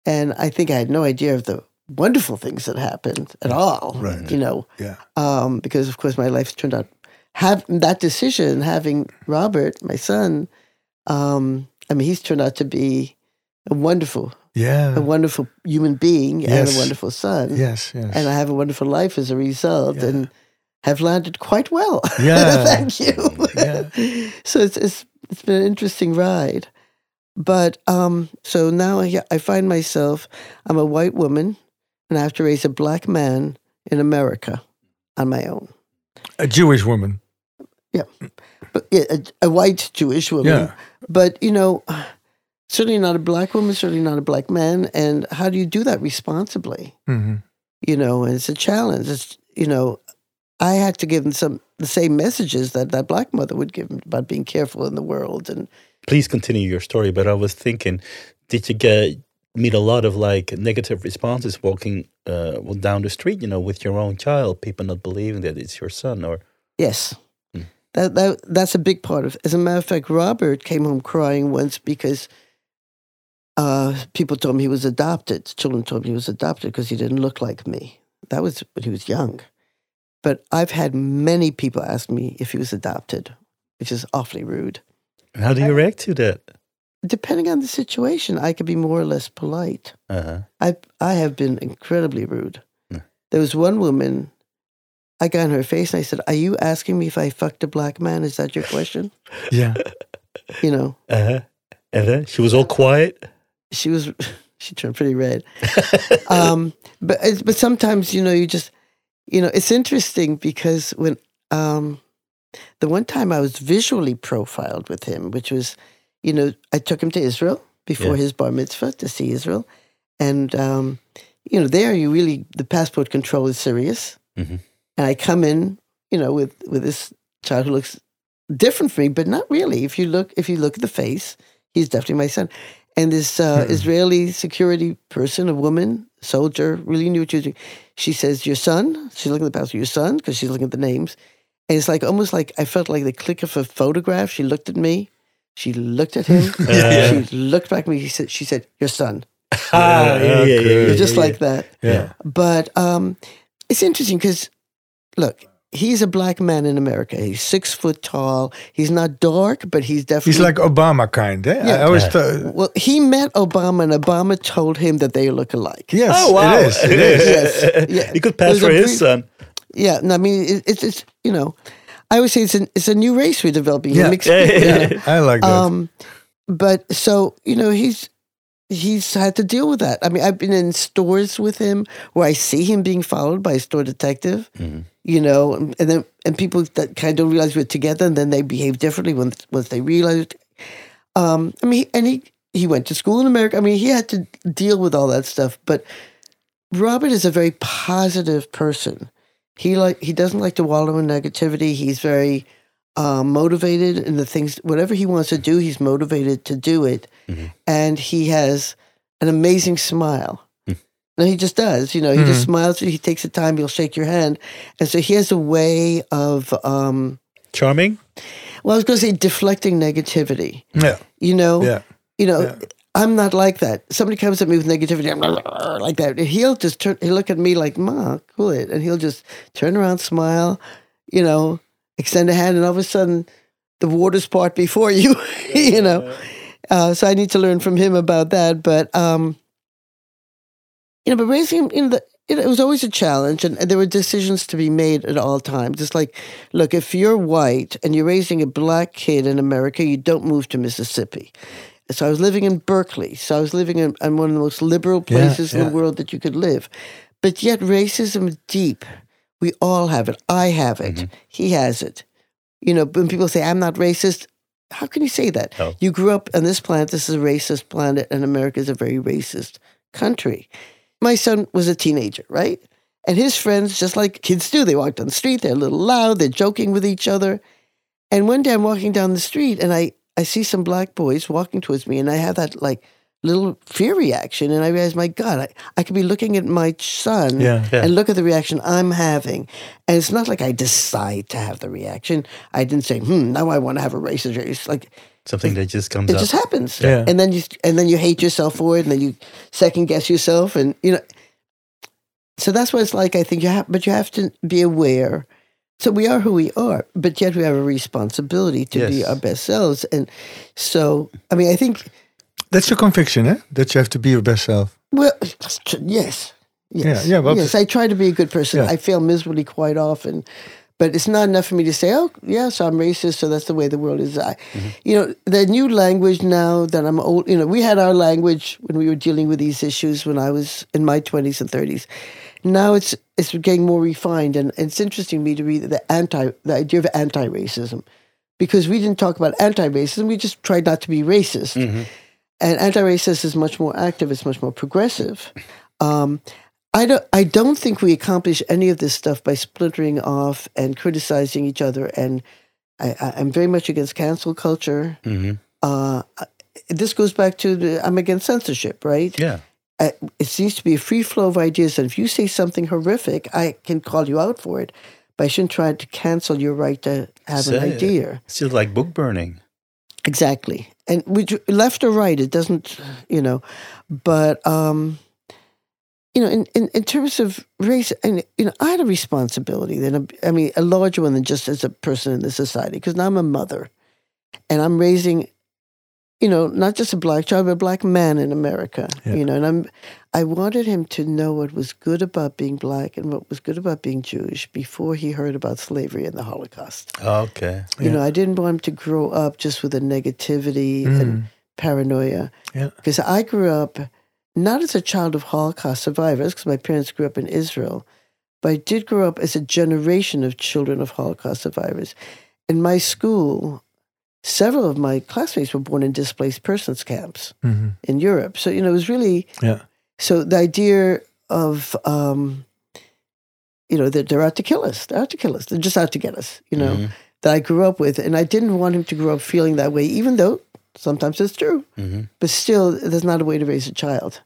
and I think I had no idea of the wonderful things that happened at all. Right. You know, Yeah. um, because of course my life turned out have that decision having Robert, my son. Um, I mean, he's turned out to be a wonderful, Yeah. a wonderful human being and a wonderful son. Yes. Yes. And I have a wonderful life as a result, Yeah. and have landed quite well. Yeah. Thank you. Yeah. so it's, it's it's been an interesting ride. But um, so now I, I find myself, I'm a white woman and I have to raise a black man in America on my own. A Jewish woman. Yeah. But yeah, a, a white Jewish woman. Yeah. But, you know, certainly not a black woman, certainly not a black man. And how do you do that responsibly? hmm You know, and it's a challenge. It's, you know, I had to give them some the same messages that that black mother would give them about being careful in the world and Please continue your story. But I was thinking, did you get meet a lot of like negative responses walking uh, down the street? You know, with your own child, people not believing that it's your son, or Yes. Hmm. That, that that's a big part of As a matter of fact, Robert came home crying once because uh, people told him he was adopted. Children told him he was adopted because he didn't look like me. That was when he was young. But I've had many people ask me if he was adopted, which is awfully rude. How do you react to that? Depending on the situation, I could be more or less polite. Uh huh. I I have been incredibly rude. There was one woman. I got in her face and I said, "Are you asking me if I fucked a black man? Is that your question?" Yeah. You know, Uh huh. And then she was all quiet. she was she turned pretty red. um, but but sometimes you know you just you know it's interesting because when um, the one time I was visually profiled with him, which was you know I took him to Israel before Yeah. his bar mitzvah to see Israel, and um, you know there you really the passport control is serious, Mhm. and I come in you know with with this child who looks different from me, but not really. If you look if you look at the face, he's definitely my son. And this uh, Israeli security person, a woman, soldier, really knew what she was doing. She says, Your son? She's looking at the passport, your son? Because she's looking at the names. And it's like almost like I felt like the click of a photograph. She looked at me. She looked at him. Yeah. She looked back at me. She said, she said Your son. Ah, yeah, yeah, yeah, okay. yeah, Just yeah. like that. Yeah. But um, it's interesting because, look, he's a black man in America. He's six foot tall. He's not dark, but he's definitely. He's like Obama kind. Eh? I Yeah. always Yeah. thought- Well, he met Obama, and Obama told him that they look alike. yes, Oh wow! it is. It is. Yes. Yeah. He could pass There's for his brief- son. Yeah, no, I mean, it, it's it's you know, I always say it's an it's a new race we're developing. Yeah. Mixed, Yeah, yeah, you know. yeah. I like that. Um, but so you know, he's he's had to deal with that. I mean, I've been in stores with him where I see him being followed by a store detective. Mhm. You know, and, and then and people that kind of don't realize we're together, and then they behave differently when once they realize. Um, I mean, and he he went to school in America. I mean, he had to deal with all that stuff. But Robert is a very positive person. He like he doesn't like to wallow in negativity. He's very um, motivated in the things whatever he wants to do. He's motivated to do it, Mhm. and he has an amazing smile. Mm. No, he just does. You know, he just Mhm. smiles. He takes the time. He'll shake your hand, and so he has a way of. Um, Charming. well, I was going to say deflecting negativity. yeah. You know, Yeah. you know, Yeah. I'm not like that. Somebody comes at me with negativity, I'm like that. He'll just turn. He'll look at me like, "Ma, cool it," and he'll just turn around, smile, you know, extend a hand, and all of a sudden, the waters part before you, you know. Uh, so I need to learn from him about that. But um, you know, but raising him, you know, the, it, was always a challenge, and, and there were decisions to be made at all times. It's like, look, if you're white and you're raising a black kid in America, you don't move to Mississippi. So I was living in Berkeley. So I was living in, in one of the most liberal Yeah, places in the world that you could live. But yet racism is deep. We all have it. I have it. Mm-hmm. He has it. You know, when people say, I'm not racist, how can you say that? Oh. You grew up on this planet. This is a racist planet, and America is a very racist country. My son was a teenager, right? And his friends, just like kids do, they walk down the street, they're a little loud, they're joking with each other. And one day I'm walking down the street and I, I see some black boys walking towards me, and I have that like little fear reaction. And I realize, my God, I, I could be looking at my son Yeah. Yeah. and look at the reaction I'm having. And it's not like I decide to have the reaction. I didn't say, hmm, now I want to have a racist race. It's like Something that just comes it up. just happens. Yeah. And then you and then you hate yourself for it, and then you second guess yourself, and you know. So that's what it's like. I think you have, but you have to be aware. So we are who we are, but yet we have a responsibility to be our best selves. And so, I mean, I think, That's your conviction, eh? That you have to be your best self. well, yes, yes, Yeah, yeah, well, yes. I try to be a good person. Yeah. I fail miserably quite often, but it's not enough for me to say, oh, yes, I'm racist, so that's the way the world is. I, mm-hmm. You know, the new language now that I'm old, you know, we had our language when we were dealing with these issues when I was in my 20s and 30s. Now it's it's getting more refined, and it's interesting to me to read the anti the idea of anti-racism, because we didn't talk about anti-racism, we just tried not to be racist. Mm-hmm. And anti-racist is much more active, it's much more progressive. Um, I don't. I don't think we accomplish any of this stuff by splintering off and criticizing each other. And I, am very much against cancel culture. Mm-hmm. Uh, this goes back to the, I'm against censorship, right? Yeah. Uh, it seems to be a free flow of ideas, and if you say something horrific, I can call you out for it, but I shouldn't try to cancel your right to have an idea. It. It's just like book burning. Exactly, and we left or right, it doesn't, you know, but. um you know, in, in, in terms of race, and you know, I had a responsibility. Then, I mean, a larger one than just as a person in the society, because now I'm a mother, and I'm raising, you know, not just a black child, but a black man in America. Yeah. You know, and I'm, I wanted him to know what was good about being black and what was good about being Jewish before he heard about slavery and the Holocaust. Okay. You yeah. know, I didn't want him to grow up just with a negativity mm. and paranoia. Yeah. Because I grew up not as a child of Holocaust survivors, because my parents grew up in Israel, but I did grow up as a generation of children of Holocaust survivors. In my school, several of my classmates were born in displaced persons camps mm-hmm. in Europe. So, you know, it was really. Yeah. So the idea of, um, you know, that they're out to kill us. They're out to kill us. They're just out to get us, you know, mm-hmm. that I grew up with. And I didn't want him to grow up feeling that way, even though Sometimes it's true, mm-hmm. but still, there's not a way to raise a child.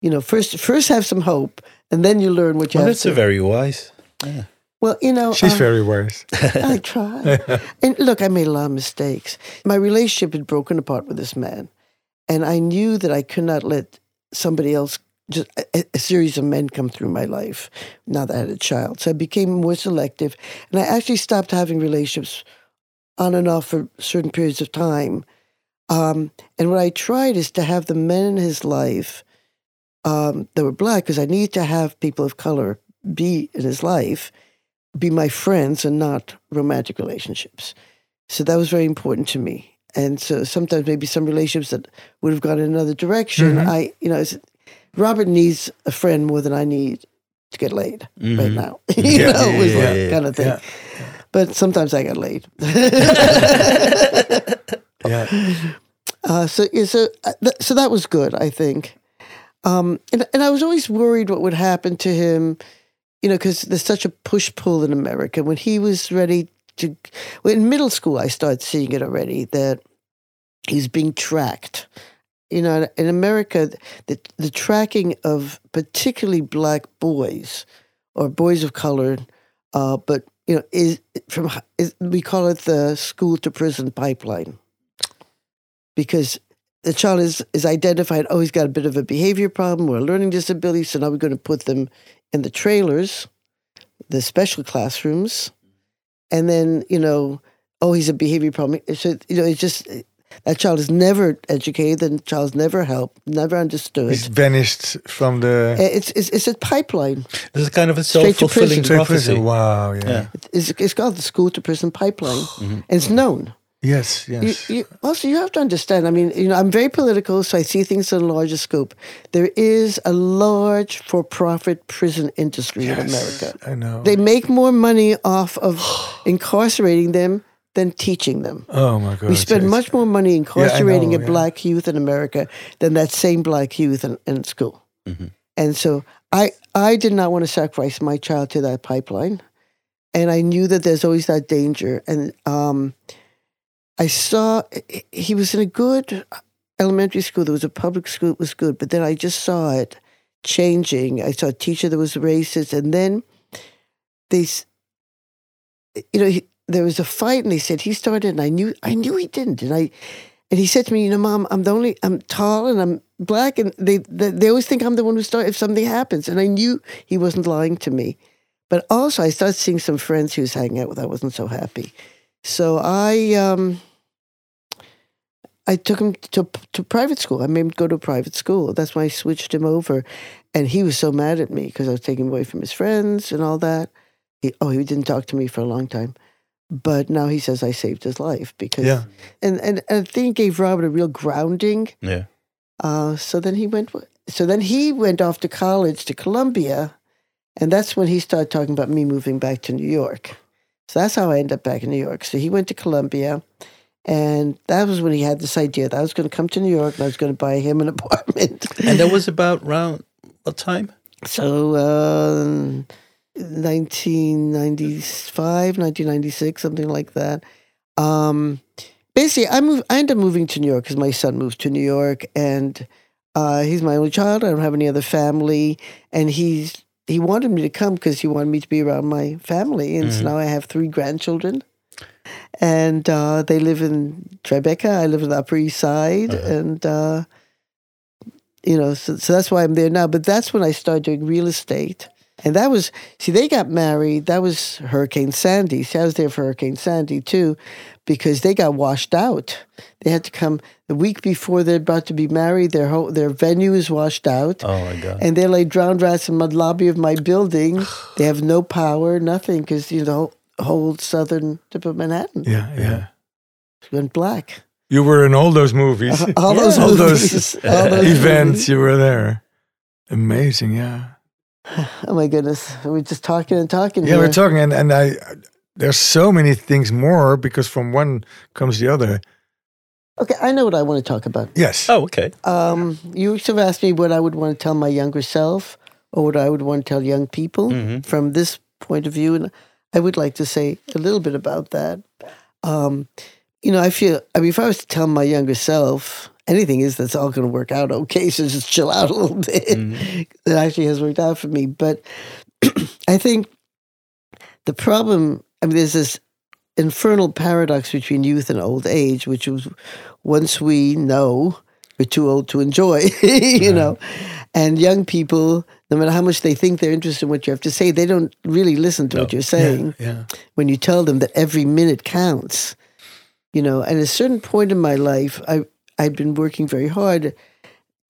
You know, first first have some hope, and then you learn what you well, have. That's to. a very wise. Yeah. Well, you know, she's um, very wise. I try, and look, I made a lot of mistakes. My relationship had broken apart with this man, and I knew that I could not let somebody else just a, a, series of men come through my life now that I had a child. So I became more selective and I actually stopped having relationships on and off for certain periods of time um, and what I tried is to have the men in his life um, that were black, because I need to have people of color be in his life, be my friends and not romantic relationships. So that was very important to me. And so sometimes maybe some relationships that would have gone in another direction, mm-hmm. I, you know, Robert needs a friend more than I need to get laid mm-hmm. right now. you yeah, know, yeah, was yeah, that kind of thing. But sometimes I got laid. yeah. Uh, so so uh, so that was good, I think. Um, and and I was always worried what would happen to him, you know, because there's such a push pull in America. When he was ready to, well, in middle school, I started seeing it already that he's being tracked. You know, in America, the the tracking of particularly black boys or boys of color, uh, but you know, is from is, we call it the school to prison pipeline because the child is, is identified, oh, he's got a bit of a behavior problem or a learning disability, so now we're going to put them in the trailers, the special classrooms, and then, you know, oh, he's a behavior problem. So, you know, it's just that child is never educated, the child's never helped, never understood. He's vanished from the. It's it's, it's a pipeline. This is kind of a self fulfilling prophecy. Wow, yeah. yeah. It's, it's called the school to prison pipeline, mm-hmm. and it's known. Yes, yes. You, you, also, you have to understand. I mean, you know, I'm very political, so I see things in a larger scope. There is a large for-profit prison industry yes, in America. I know. They make more money off of incarcerating them than teaching them. Oh my God! We spend yes. much more money incarcerating yeah, know, a yeah. black youth in America than that same black youth in, in school. Mm-hmm. And so, I I did not want to sacrifice my child to that pipeline, and I knew that there's always that danger. And um, I saw he was in a good elementary school. There was a public school that was good, but then I just saw it changing. I saw a teacher that was racist, and then they, you know, he, there was a fight, and they said he started, and I knew, I knew he didn't, and I, and he said to me, you know, mom, I'm the only, I'm tall and I'm black, and they, they, they always think I'm the one who started if something happens, and I knew he wasn't lying to me, but also I started seeing some friends he was hanging out with. I wasn't so happy, so I. um I took him to to private school. I made him go to a private school. That's why I switched him over, and he was so mad at me because I was taking him away from his friends and all that. he, oh, he didn't talk to me for a long time. But now he says I saved his life because, Yeah. and, and, and I think gave Robert a real grounding. Yeah. Uh, so then he went. So then he went off to college to Columbia, and that's when he started talking about me moving back to New York. So that's how I ended up back in New York. So he went to Columbia, and that was when he had this idea that I was going to come to New York and I was going to buy him an apartment. And that was about around what time? So, uh, 1995, 1996, something like that. Um, basically, I moved. I ended up moving to New York because my son moved to New York, and uh, he's my only child. I don't have any other family, and he's he wanted me to come because he wanted me to be around my family, and so Mhm. now I have three grandchildren. And uh, they live in Tribeca. I live in the Upper East Side, Uh-huh. and uh, you know, so, so that's why I'm there now. But that's when I started doing real estate. And that was, see, they got married. That was Hurricane Sandy. See, I was there for Hurricane Sandy too, because they got washed out. They had to come the week before they're about to be married. Their whole, their venue is washed out. Oh my god. And they're like drowned rats in mud lobby of my building. they have no power, nothing, because, you know, whole southern tip of Manhattan Yeah, yeah. It went black. You were in all those movies. All those all movies. those all those events. movies. You were there. Amazing, yeah. Oh my goodness. We're just talking and talking Yeah, here. we're talking, and, and I there's so many things more because from one comes the other. Okay, I know what I want to talk about. Yes. Oh, okay. Um, you used to have asked me what I would want to tell my younger self or what I would want to tell young people Mhm. from this point of view. And I would like to say a little bit about that. Um, you know, I feel, I mean, if I was to tell my younger self anything is that's all going to work out okay, so just chill out a little bit. Mhm. It actually has worked out for me. But I think the problem, I mean, there's this infernal paradox between youth and old age, which was once we know, we're too old to enjoy, you know. And young people, no matter how much they think they're interested in what you have to say, they don't really listen to No. what you're saying Yeah. when you tell them that every minute counts. You know, and at a certain point in my life, I I'd been working very hard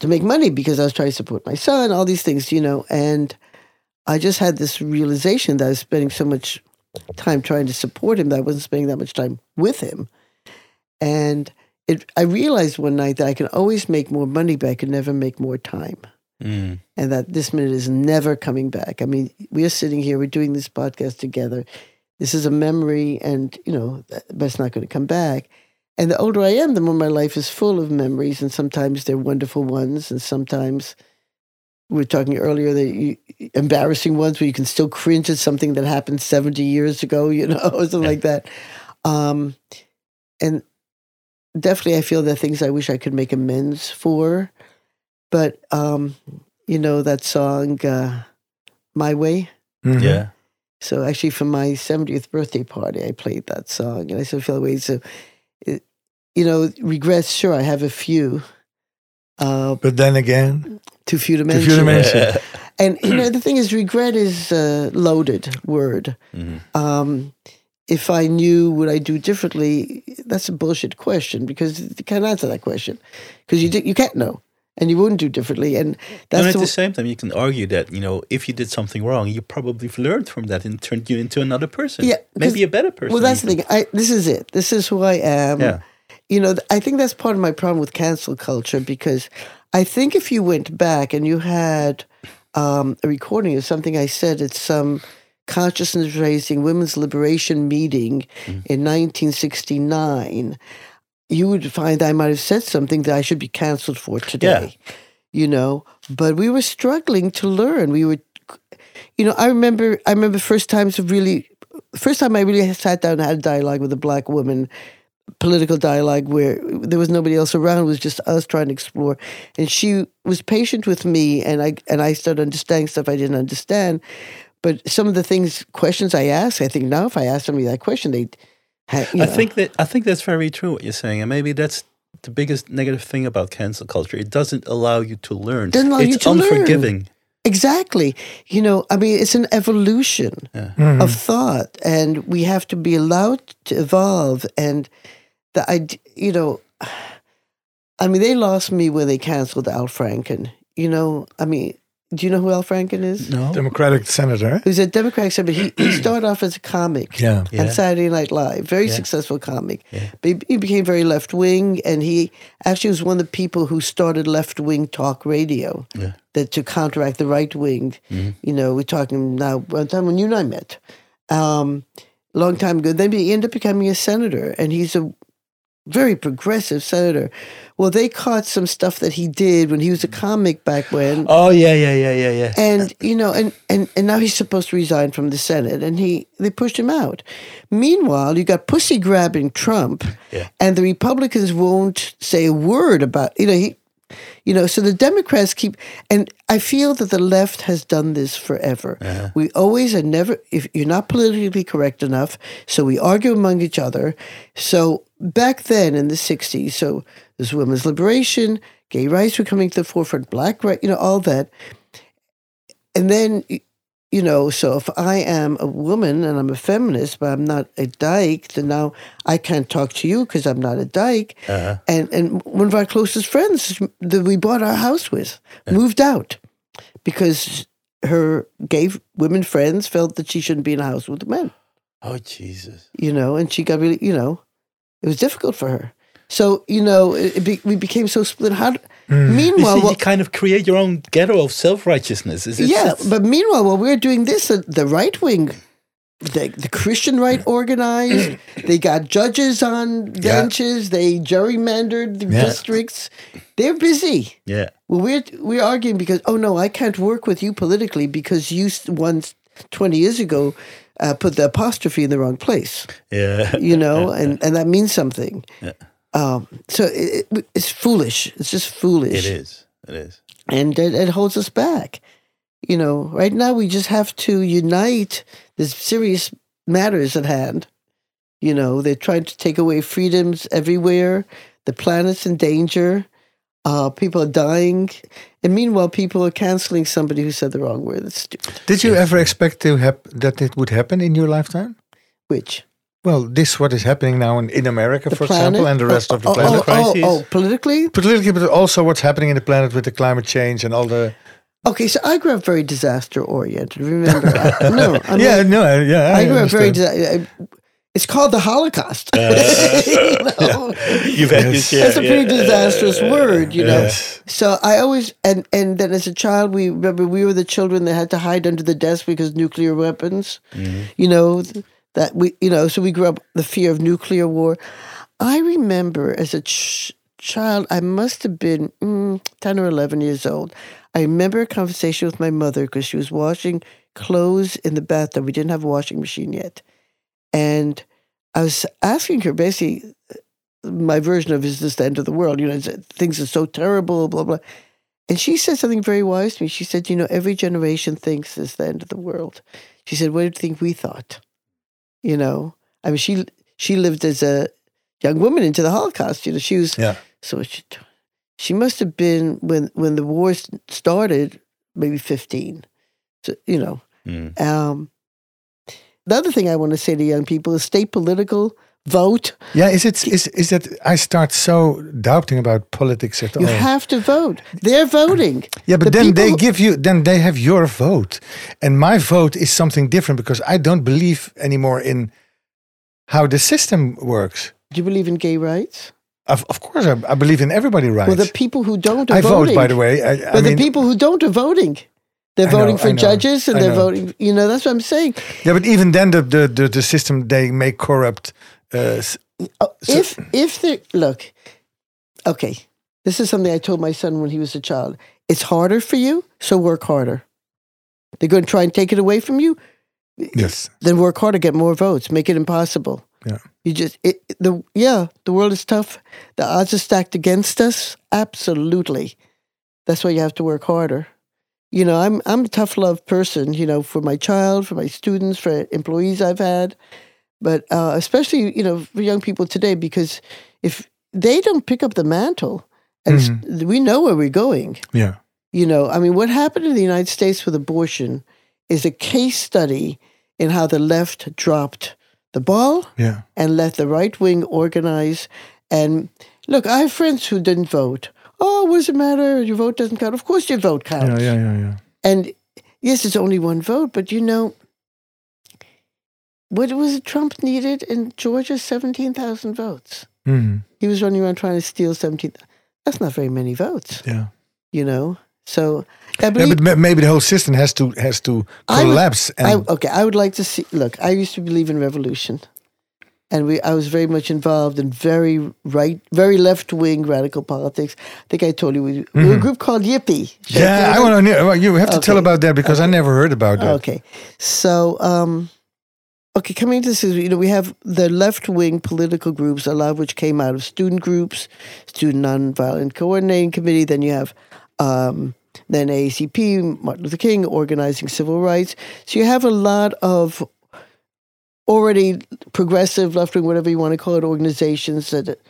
to make money because I was trying to support my son, all these things, you know, and I just had this realization that I was spending so much time trying to support him that I wasn't spending that much time with him. And it I realized one night that I can always make more money, but I can never make more time Mm. and that this minute is never coming back. I mean, we are sitting here, we're doing this podcast together. This is a memory, and you know, that- but it's not going to come back. And the older I am, the more my life is full of memories, and sometimes they're wonderful ones, and sometimes we are talking earlier that you, embarrassing ones where you can still cringe at something that happened seventy years ago, you know, or something like that. Um, and definitely, I feel there are things I wish I could make amends for. But um, you know that song, uh, "My Way." Mhm. Yeah. So actually, for my 70th birthday party, I played that song, and I still feel the way. So, it, you know, regrets. Sure, I have a few. Uh, But then again, too few to mention. Too mention. few to mention. Yeah. And you know, the thing is, regret is a loaded word. Mhm. Um, if I knew what I would do differently, that's a bullshit question because you can't answer that question because you you can't know and you wouldn't do differently. And that's and at the, the same time, you can argue that you know if you did something wrong, you probably learned from that and turned you into another person. Yeah, maybe a better person. well, that's the thing. I, this is it. This is who I am. Yeah. you know, I think that's part of my problem with cancel culture because I think if you went back and you had um, a recording of something I said at some consciousness raising women's liberation meeting in 1969, you would find I might have said something that I should be canceled for today. You know, but we were struggling to learn. We were, you know, I remember. I remember first times of really, first time I really sat down and had a dialogue with a black woman political dialogue where there was nobody else around. It was just us trying to explore. And she was patient with me, and I and I started understanding stuff I didn't understand. But some of the things, questions I asked, I think now if I ask somebody that question, they, you I think that I think that's very true what you're saying, and maybe that's the biggest negative thing about cancel culture. It doesn't allow you to learn. Doesn't allow it's you to learn. unforgiving. exactly. You know, I mean, it's an evolution Mhm. of thought, and we have to be allowed to evolve. And the idea, you know, I mean, they lost me when they canceled Al Franken. You know, I mean, Do you know who Al Franken is? No. Democratic senator. Who's a Democratic senator. He, he started off as a comic Yeah. Yeah. on Saturday Night Live. Very Yeah. successful comic. Yeah. But he, he became very left wing, and he actually was one of the people who started left wing talk radio Yeah. that to counteract the right wing. You know, we're talking now one time when you and I met, um, long time ago. Then he ended up becoming a senator, and he's a very progressive senator. Well, they caught some stuff that he did when he was a comic back when. Oh yeah, yeah, yeah, yeah, yeah. And you know, and, and and now he's supposed to resign from the Senate, and he they pushed him out. Meanwhile, you got pussy grabbing Trump, Yeah. and the Republicans won't say a word about you know he, you know. So the Democrats keep, and I feel that the left has done this forever. We always and never if you're not politically correct enough, so we argue among each other. So back then in the '60s, so there's women's liberation, gay rights were coming to the forefront, black right, you know, all that and then you know so if i am a woman and i'm a feminist but i'm not a dyke then now i can't talk to you because i'm not a dyke. Uh-huh. and and one of our closest friends that we bought our house with moved out because her gay women friends felt that she shouldn't be in a house with men. Oh Jesus. you know and she got really you know it was difficult for her. So you know it, it be, we became so split. How You, meanwhile see, you kind of create your own ghetto of self righteousness. Yeah, but meanwhile, while we're doing this, uh, the right wing, the, the Christian right organized. they got judges on benches. They gerrymandered the Yeah. districts. They're busy. yeah, Well, we're we're arguing because oh no, I can't work with you politically because you once twenty years ago uh, put the apostrophe in the wrong place. yeah, You know, and and that means something. Yeah. Um, so it, it, it's foolish. It's just foolish it is. It is. and it, it holds us back. You know, right now we just have to unite. There's serious matters at hand. You know, they're trying to take away freedoms everywhere. The planet's in danger. Uh, people are dying, and meanwhile, people are canceling somebody who said the wrong word. That's stupid. Did you ever expect to hap- that it would happen in your lifetime? Which Well, this what is happening now in, in America, the for planet example, and the rest oh, of the oh, planet. Oh, oh, oh, oh, politically. Politically, but also what's happening in the planet with the climate change and all the. Okay, so I grew up very disaster oriented. Remember? I, no, I'm yeah, not- no, I- yeah. I grew up very. understand. disa- It's called the Holocaust. Uh, you know? You've had this. Yeah, That's a pretty yeah. disastrous word, you know. Yes. So I always and and then as a child, we remember we were the children that had to hide under the desk because nuclear weapons. Mm-hmm. You know th- that we you know so we grew up the fear of nuclear war. I remember as a ch- child, I must have been mm, ten or eleven years old. I remember a conversation with my mother because she was washing clothes in the bathtub. We didn't have a washing machine yet, and I was asking her basically my version of is this the end of the world? You know, things are so terrible, blah blah. And she said something very wise to me. She said, "You know, every generation thinks it's the end of the world." She said, "What do you think we thought?" You know, I mean, she she lived as a young woman into the Holocaust. You know, she was Yeah. so she she must have been when when the war started, maybe fifteen. So you know, Mm. um, the other thing I want to say to young people is stay political, vote. Yeah, is it is is that I start so doubting about politics at You all? have to vote. They're voting. yeah, but the then they give you then they have your vote, and my vote is something different because I don't believe anymore in how the system works. Do you believe in gay rights? Of, of course, I, I believe in everybody rights. Well, the people who don't are I voting. vote, by the way. I, I But mean, the people who don't are voting. They're I know, voting I for know, judges and I they're know. voting. You know, that's what I'm saying. yeah, but even then, the the the, the system they make corrupt. Uh, Oh, So- if if they look, okay, this is something I told my son when he was a child. It's harder for you, so work harder. They're going to try and take it away from you. yes. Then work harder, get more votes, make it impossible. Yeah. You just it, the yeah, the world is tough. The odds are stacked against us. Absolutely, that's why you have to work harder. You know, I'm I'm a tough love person. You know, for my child, for my students, for employees I've had, but uh, especially you know for young people today because if they don't pick up the mantle, and s- we know where we're going. Yeah. You know, I mean, what happened in the United States with abortion is a case study in how the left dropped the ball Yeah. and let the right wing organize. And look, I have friends who didn't vote. Oh, what does it matter? Your vote doesn't count. Of course, your vote counts. Yeah. Yeah. Yeah. Yeah. And yes, it's only one vote, but you know, what was it Trump needed in Georgia? 17,000 votes. Mhm. He was running around trying to steal 17. That's not very many votes, Yeah. you know? So I Yeah, but maybe the whole system has to has to I would- collapse. I, okay, I would like to see. Look, I used to believe in revolution, and we. I was very much involved in very right, very left wing radical politics. I think I told you we, we were a group called Yippie. Yeah, I want to. know. You have to tell about that because I never heard about that. Okay, so um, okay, coming to this you know we have the left wing political groups, a lot of which came out of student groups, Student Nonviolent Coordinating Committee. Then you have. Um, then AACP, Martin Luther King, organizing civil rights. So you have a lot of already progressive left wing, whatever you want to call it, organizations that,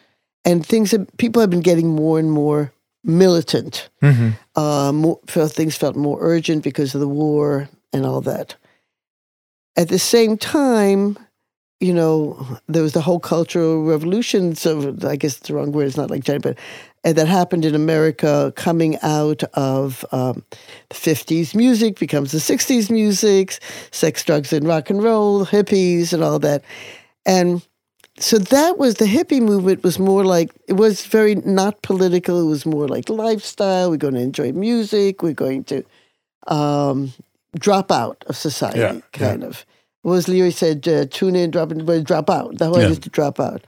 and things that people have been getting more and more militant. Mhm. Uh, more, felt things felt more urgent because of the war and all that. At the same time, you know, there was the whole cultural revolution. So I guess it's the wrong word. It's not like China, but that happened in America coming out of um, the 50s music becomes the 60s music, sex, drugs, and rock and roll, hippies, and all that. And so that was the hippie movement was more like it was very not political. It was more like lifestyle. We're going to enjoy music. We're going to um, drop out of society, Yeah, kind of. Was Leary said, uh, tune in, drop in, but drop out. The whole Yeah. idea is to drop out.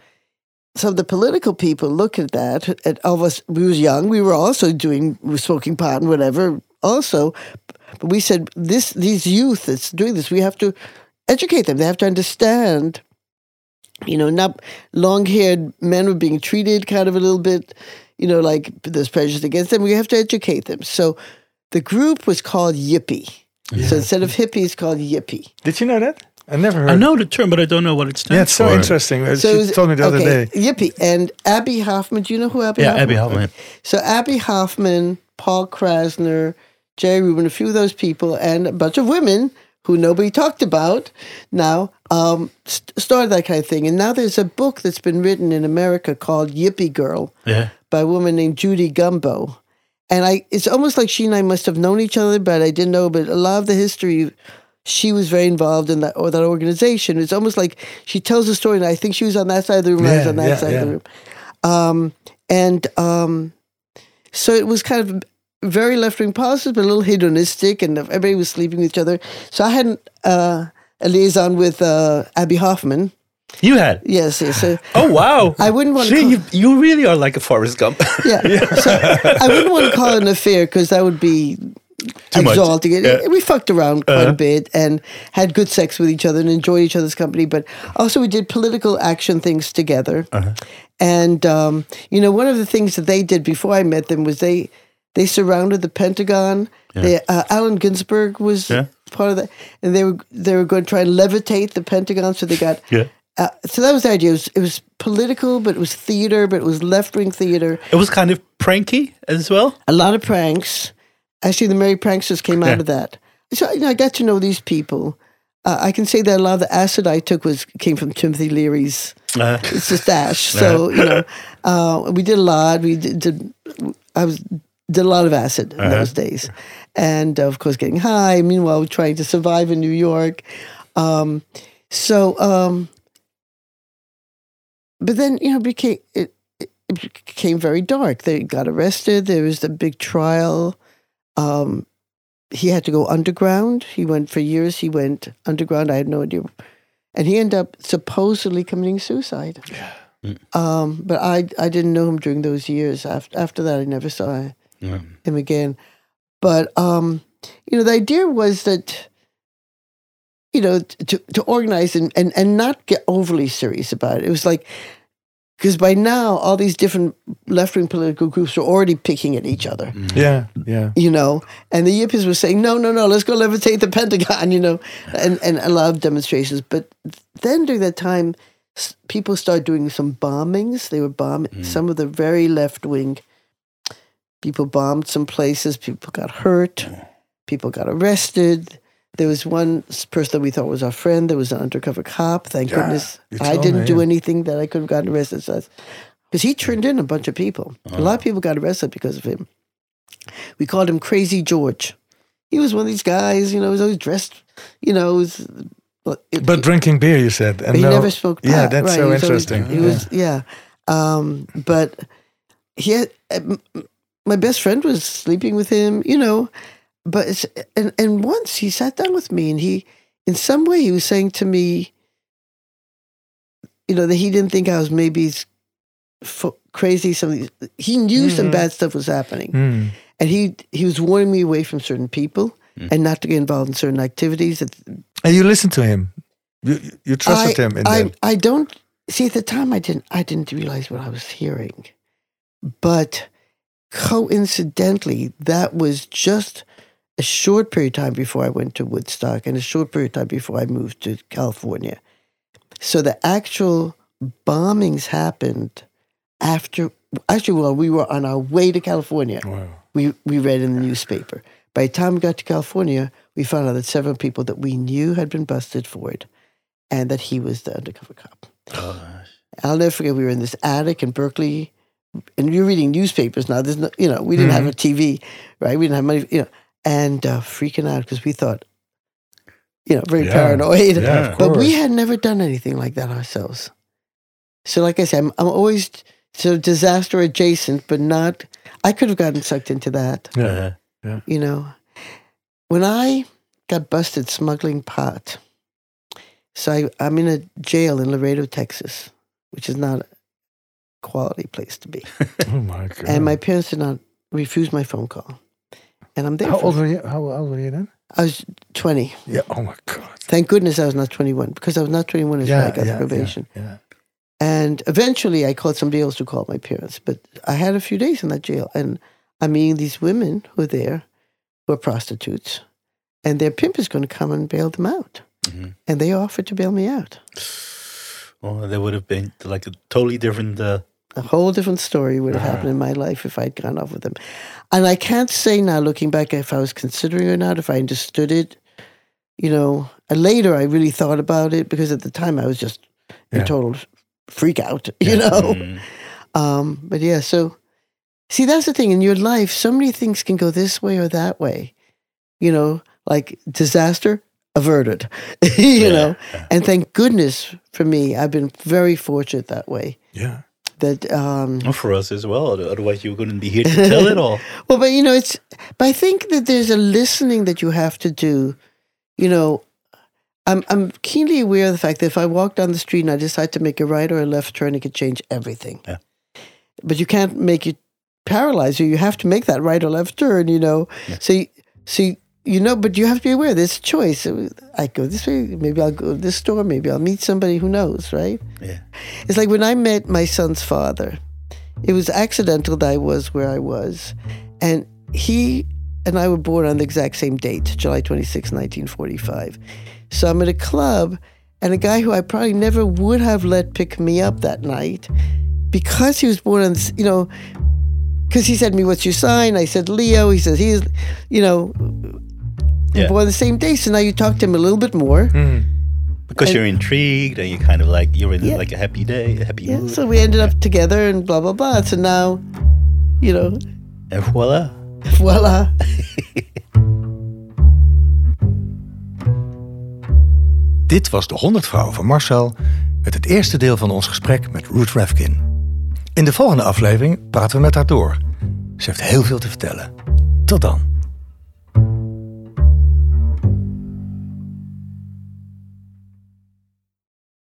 So the political people look at that. And all of us, we was young. We were also doing, we were smoking pot and whatever. Also, but we said this: these youth that's doing this, we have to educate them. They have to understand. You know, not long-haired men were being treated kind of a little bit. You know, like there's prejudice against them. We have to educate them. So the group was called Yippie. So instead of hippie, it's called Yippie. Did you know that? I never heard. I know the term, but I don't know what it stands Yeah, it's so for. interesting. So she was- told me the other day. Yippie and Abbie Hoffman. Do you know who Abbie? Yeah, Hoffman? Abbie Hoffman. So Abbie Hoffman, Paul Krassner, Jerry Rubin, a few of those people, and a bunch of women who nobody talked about now um, st- started that kind of thing. And now there's a book that's been written in America called Yippie Girl Yeah. by a woman named Judy Gumbo. And I, it's almost like she and I must have known each other, but I didn't know. But a lot of the history, she was very involved in that or that organization. It's almost like she tells a story, and I think she was on that side of the room, I was on that yeah, side yeah. of the room. Um, and um, so it was kind of very left wing policies, but a little hedonistic, and everybody was sleeping with each other. So I had uh, a liaison with uh, Abbie Hoffman. You had. Yes, yes. Uh, Oh wow! I wouldn't want to call- you, you really are like a Forrest Gump. yeah. So I wouldn't want to call it an affair because that would be Too exalting it. Yeah. We fucked around quite Uh-huh. a bit and had good sex with each other and enjoyed each other's company. But also, we did political action things together. Uh-huh. And um, you know, one of the things that they did before I met them was they they surrounded the Pentagon. They, uh, Allen Ginsberg was Yeah. part of that, and they were they were going to try and levitate the Pentagon. So they got Yeah. Uh, so that was the idea. It was, it was political, but it was theater, but it was left wing theater. It was kind of pranky as well. A lot of pranks. Actually, the Merry Pranksters came out Yeah. of that. So you know, I got to know these people. Uh, I can say that a lot of the acid I took was came from Timothy Leary's Uh, it's the stash. So you know, uh, we did a lot. We did, did I was did a lot of acid in those days, and uh, of course getting high. Meanwhile, trying to survive in New York. Um, so, um, but then you know, it became it, it became very dark. They got arrested. There was the big trial. Um, he had to go underground. He went for years. He went underground. I had no idea and he ended up supposedly committing suicide. Um, but I I didn't know him during those years. After after that, I never saw yeah. him again. But um, you know, the idea was that you know to to organize and and and not get overly serious about it. It was like because by now all these different left wing political groups were already picking at each other mm-hmm. Yeah, yeah. you know, and the yippies were saying, no, no, no, let's go levitate the Pentagon, you know, and, and a lot of demonstrations. But then during that time, people started doing some bombings. They were bombing mm. some of the very left wing. People bombed some places. People got hurt. People got arrested. There was one person that we thought was our friend. There was an undercover cop. Thank Yeah, goodness I didn't me, do anything that I could have gotten arrested. Because he turned in a bunch of people. A lot of people got arrested because of him. We called him Crazy George. he was one of these guys, you know, he was always dressed, you know, was, but, it, but drinking beer, you said, and he no, never spoke. Yeah, that's right. so he interesting. Always, he was, yeah, um, but he had, uh, my best friend was sleeping with him, you know, but it's, and and once he sat down with me, and he, in some way, he was saying to me, you know, that he didn't think I was maybe crazy. Something he knew mm-hmm. some bad stuff was happening, mm. and he he was warning me away from certain people mm. and not to get involved in certain activities. And you listened to him. You you trusted I, him. In I I don't see at the time. I didn't I didn't realize what I was hearing, but coincidentally, that was just a short period of time before I went to Woodstock and a short period of time before I moved to California. So the actual bombings happened after actually well we were on our way to California. Wow. We we read in the newspaper. By the time we got to California, we found out that several people that we knew had been busted for it and that he was the undercover cop. Oh, I'll never forget we were in this attic in Berkeley and you're reading newspapers now. There's no, you know, we didn't mm-hmm. have a TV, right? We didn't have money, you know, and uh, freaking out because we thought, you know, very yeah. paranoid. Yeah, but we had never done anything like that ourselves. So, like I said, I'm, I'm always so disaster adjacent, but not. I could have gotten sucked into that. Yeah, yeah. You know, when I got busted smuggling pot, so I, I'm in a jail in Laredo, Texas, which is not a quality place to be. oh my god! And my parents did not refuse my phone call, and I'm there. How old were you? How old were you then? I was 20. Yeah. Oh my god. Thank goodness I was not 21 because I was not 21 as yeah, I got yeah, probation. Yeah, yeah. And eventually I called somebody else to call my parents. But I had a few days in that jail. And I'm meeting these women who are there who are prostitutes. And their pimp is going to come and bail them out. Mm-hmm. And they offered to bail me out. Well, there would have been like a totally different. Uh... A whole different story would have uh-huh. happened in my life if I'd gone off with them. And I can't say now, looking back, if I was considering or not, if I understood it. You know, and later I really thought about it because at the time I was just yeah. in total freak out, you know? Mm-hmm. Um, but yeah, so see, that's the thing in your life, so many things can go this way or that way, you know, like disaster averted, you yeah. know? And thank goodness for me, I've been very fortunate that way. Yeah. That um, for us as well. Otherwise, you wouldn't be here to tell it all. well, but you know, it's. But I think that there's a listening that you have to do. You know, I'm I'm keenly aware of the fact that if I walk down the street and I decide to make a right or a left turn, it could change everything. Yeah. But you can't make it paralyze you. You have to make that right or left turn. You know. Yeah. So you, so you, you know, but you have to be aware. There's a choice. I go this way. Maybe I'll go to this store. Maybe I'll meet somebody who knows. Right. Yeah. It's like when I met my son's father. It was accidental that I was where I was, and he and I were born on the exact same date, July 26, 1945. So I'm at a club, and a guy who I probably never would have let pick me up that night because he was born on, you know, because he said to me, What's your sign? I said, Leo. He says, He's, you know, yeah. born the same day. So now you talk to him a little bit more. Mm. Because and, you're intrigued and you kind of like, you're in yeah. like a happy day, a happy yeah. mood. So we ended up together and blah, blah, blah. So now, you know. And voila. Voila. Dit was de 100 vrouwen van Marcel met het eerste deel van ons gesprek met Ruth Refkin. In de volgende aflevering praten we met haar door. Ze heeft heel veel te vertellen. Tot dan.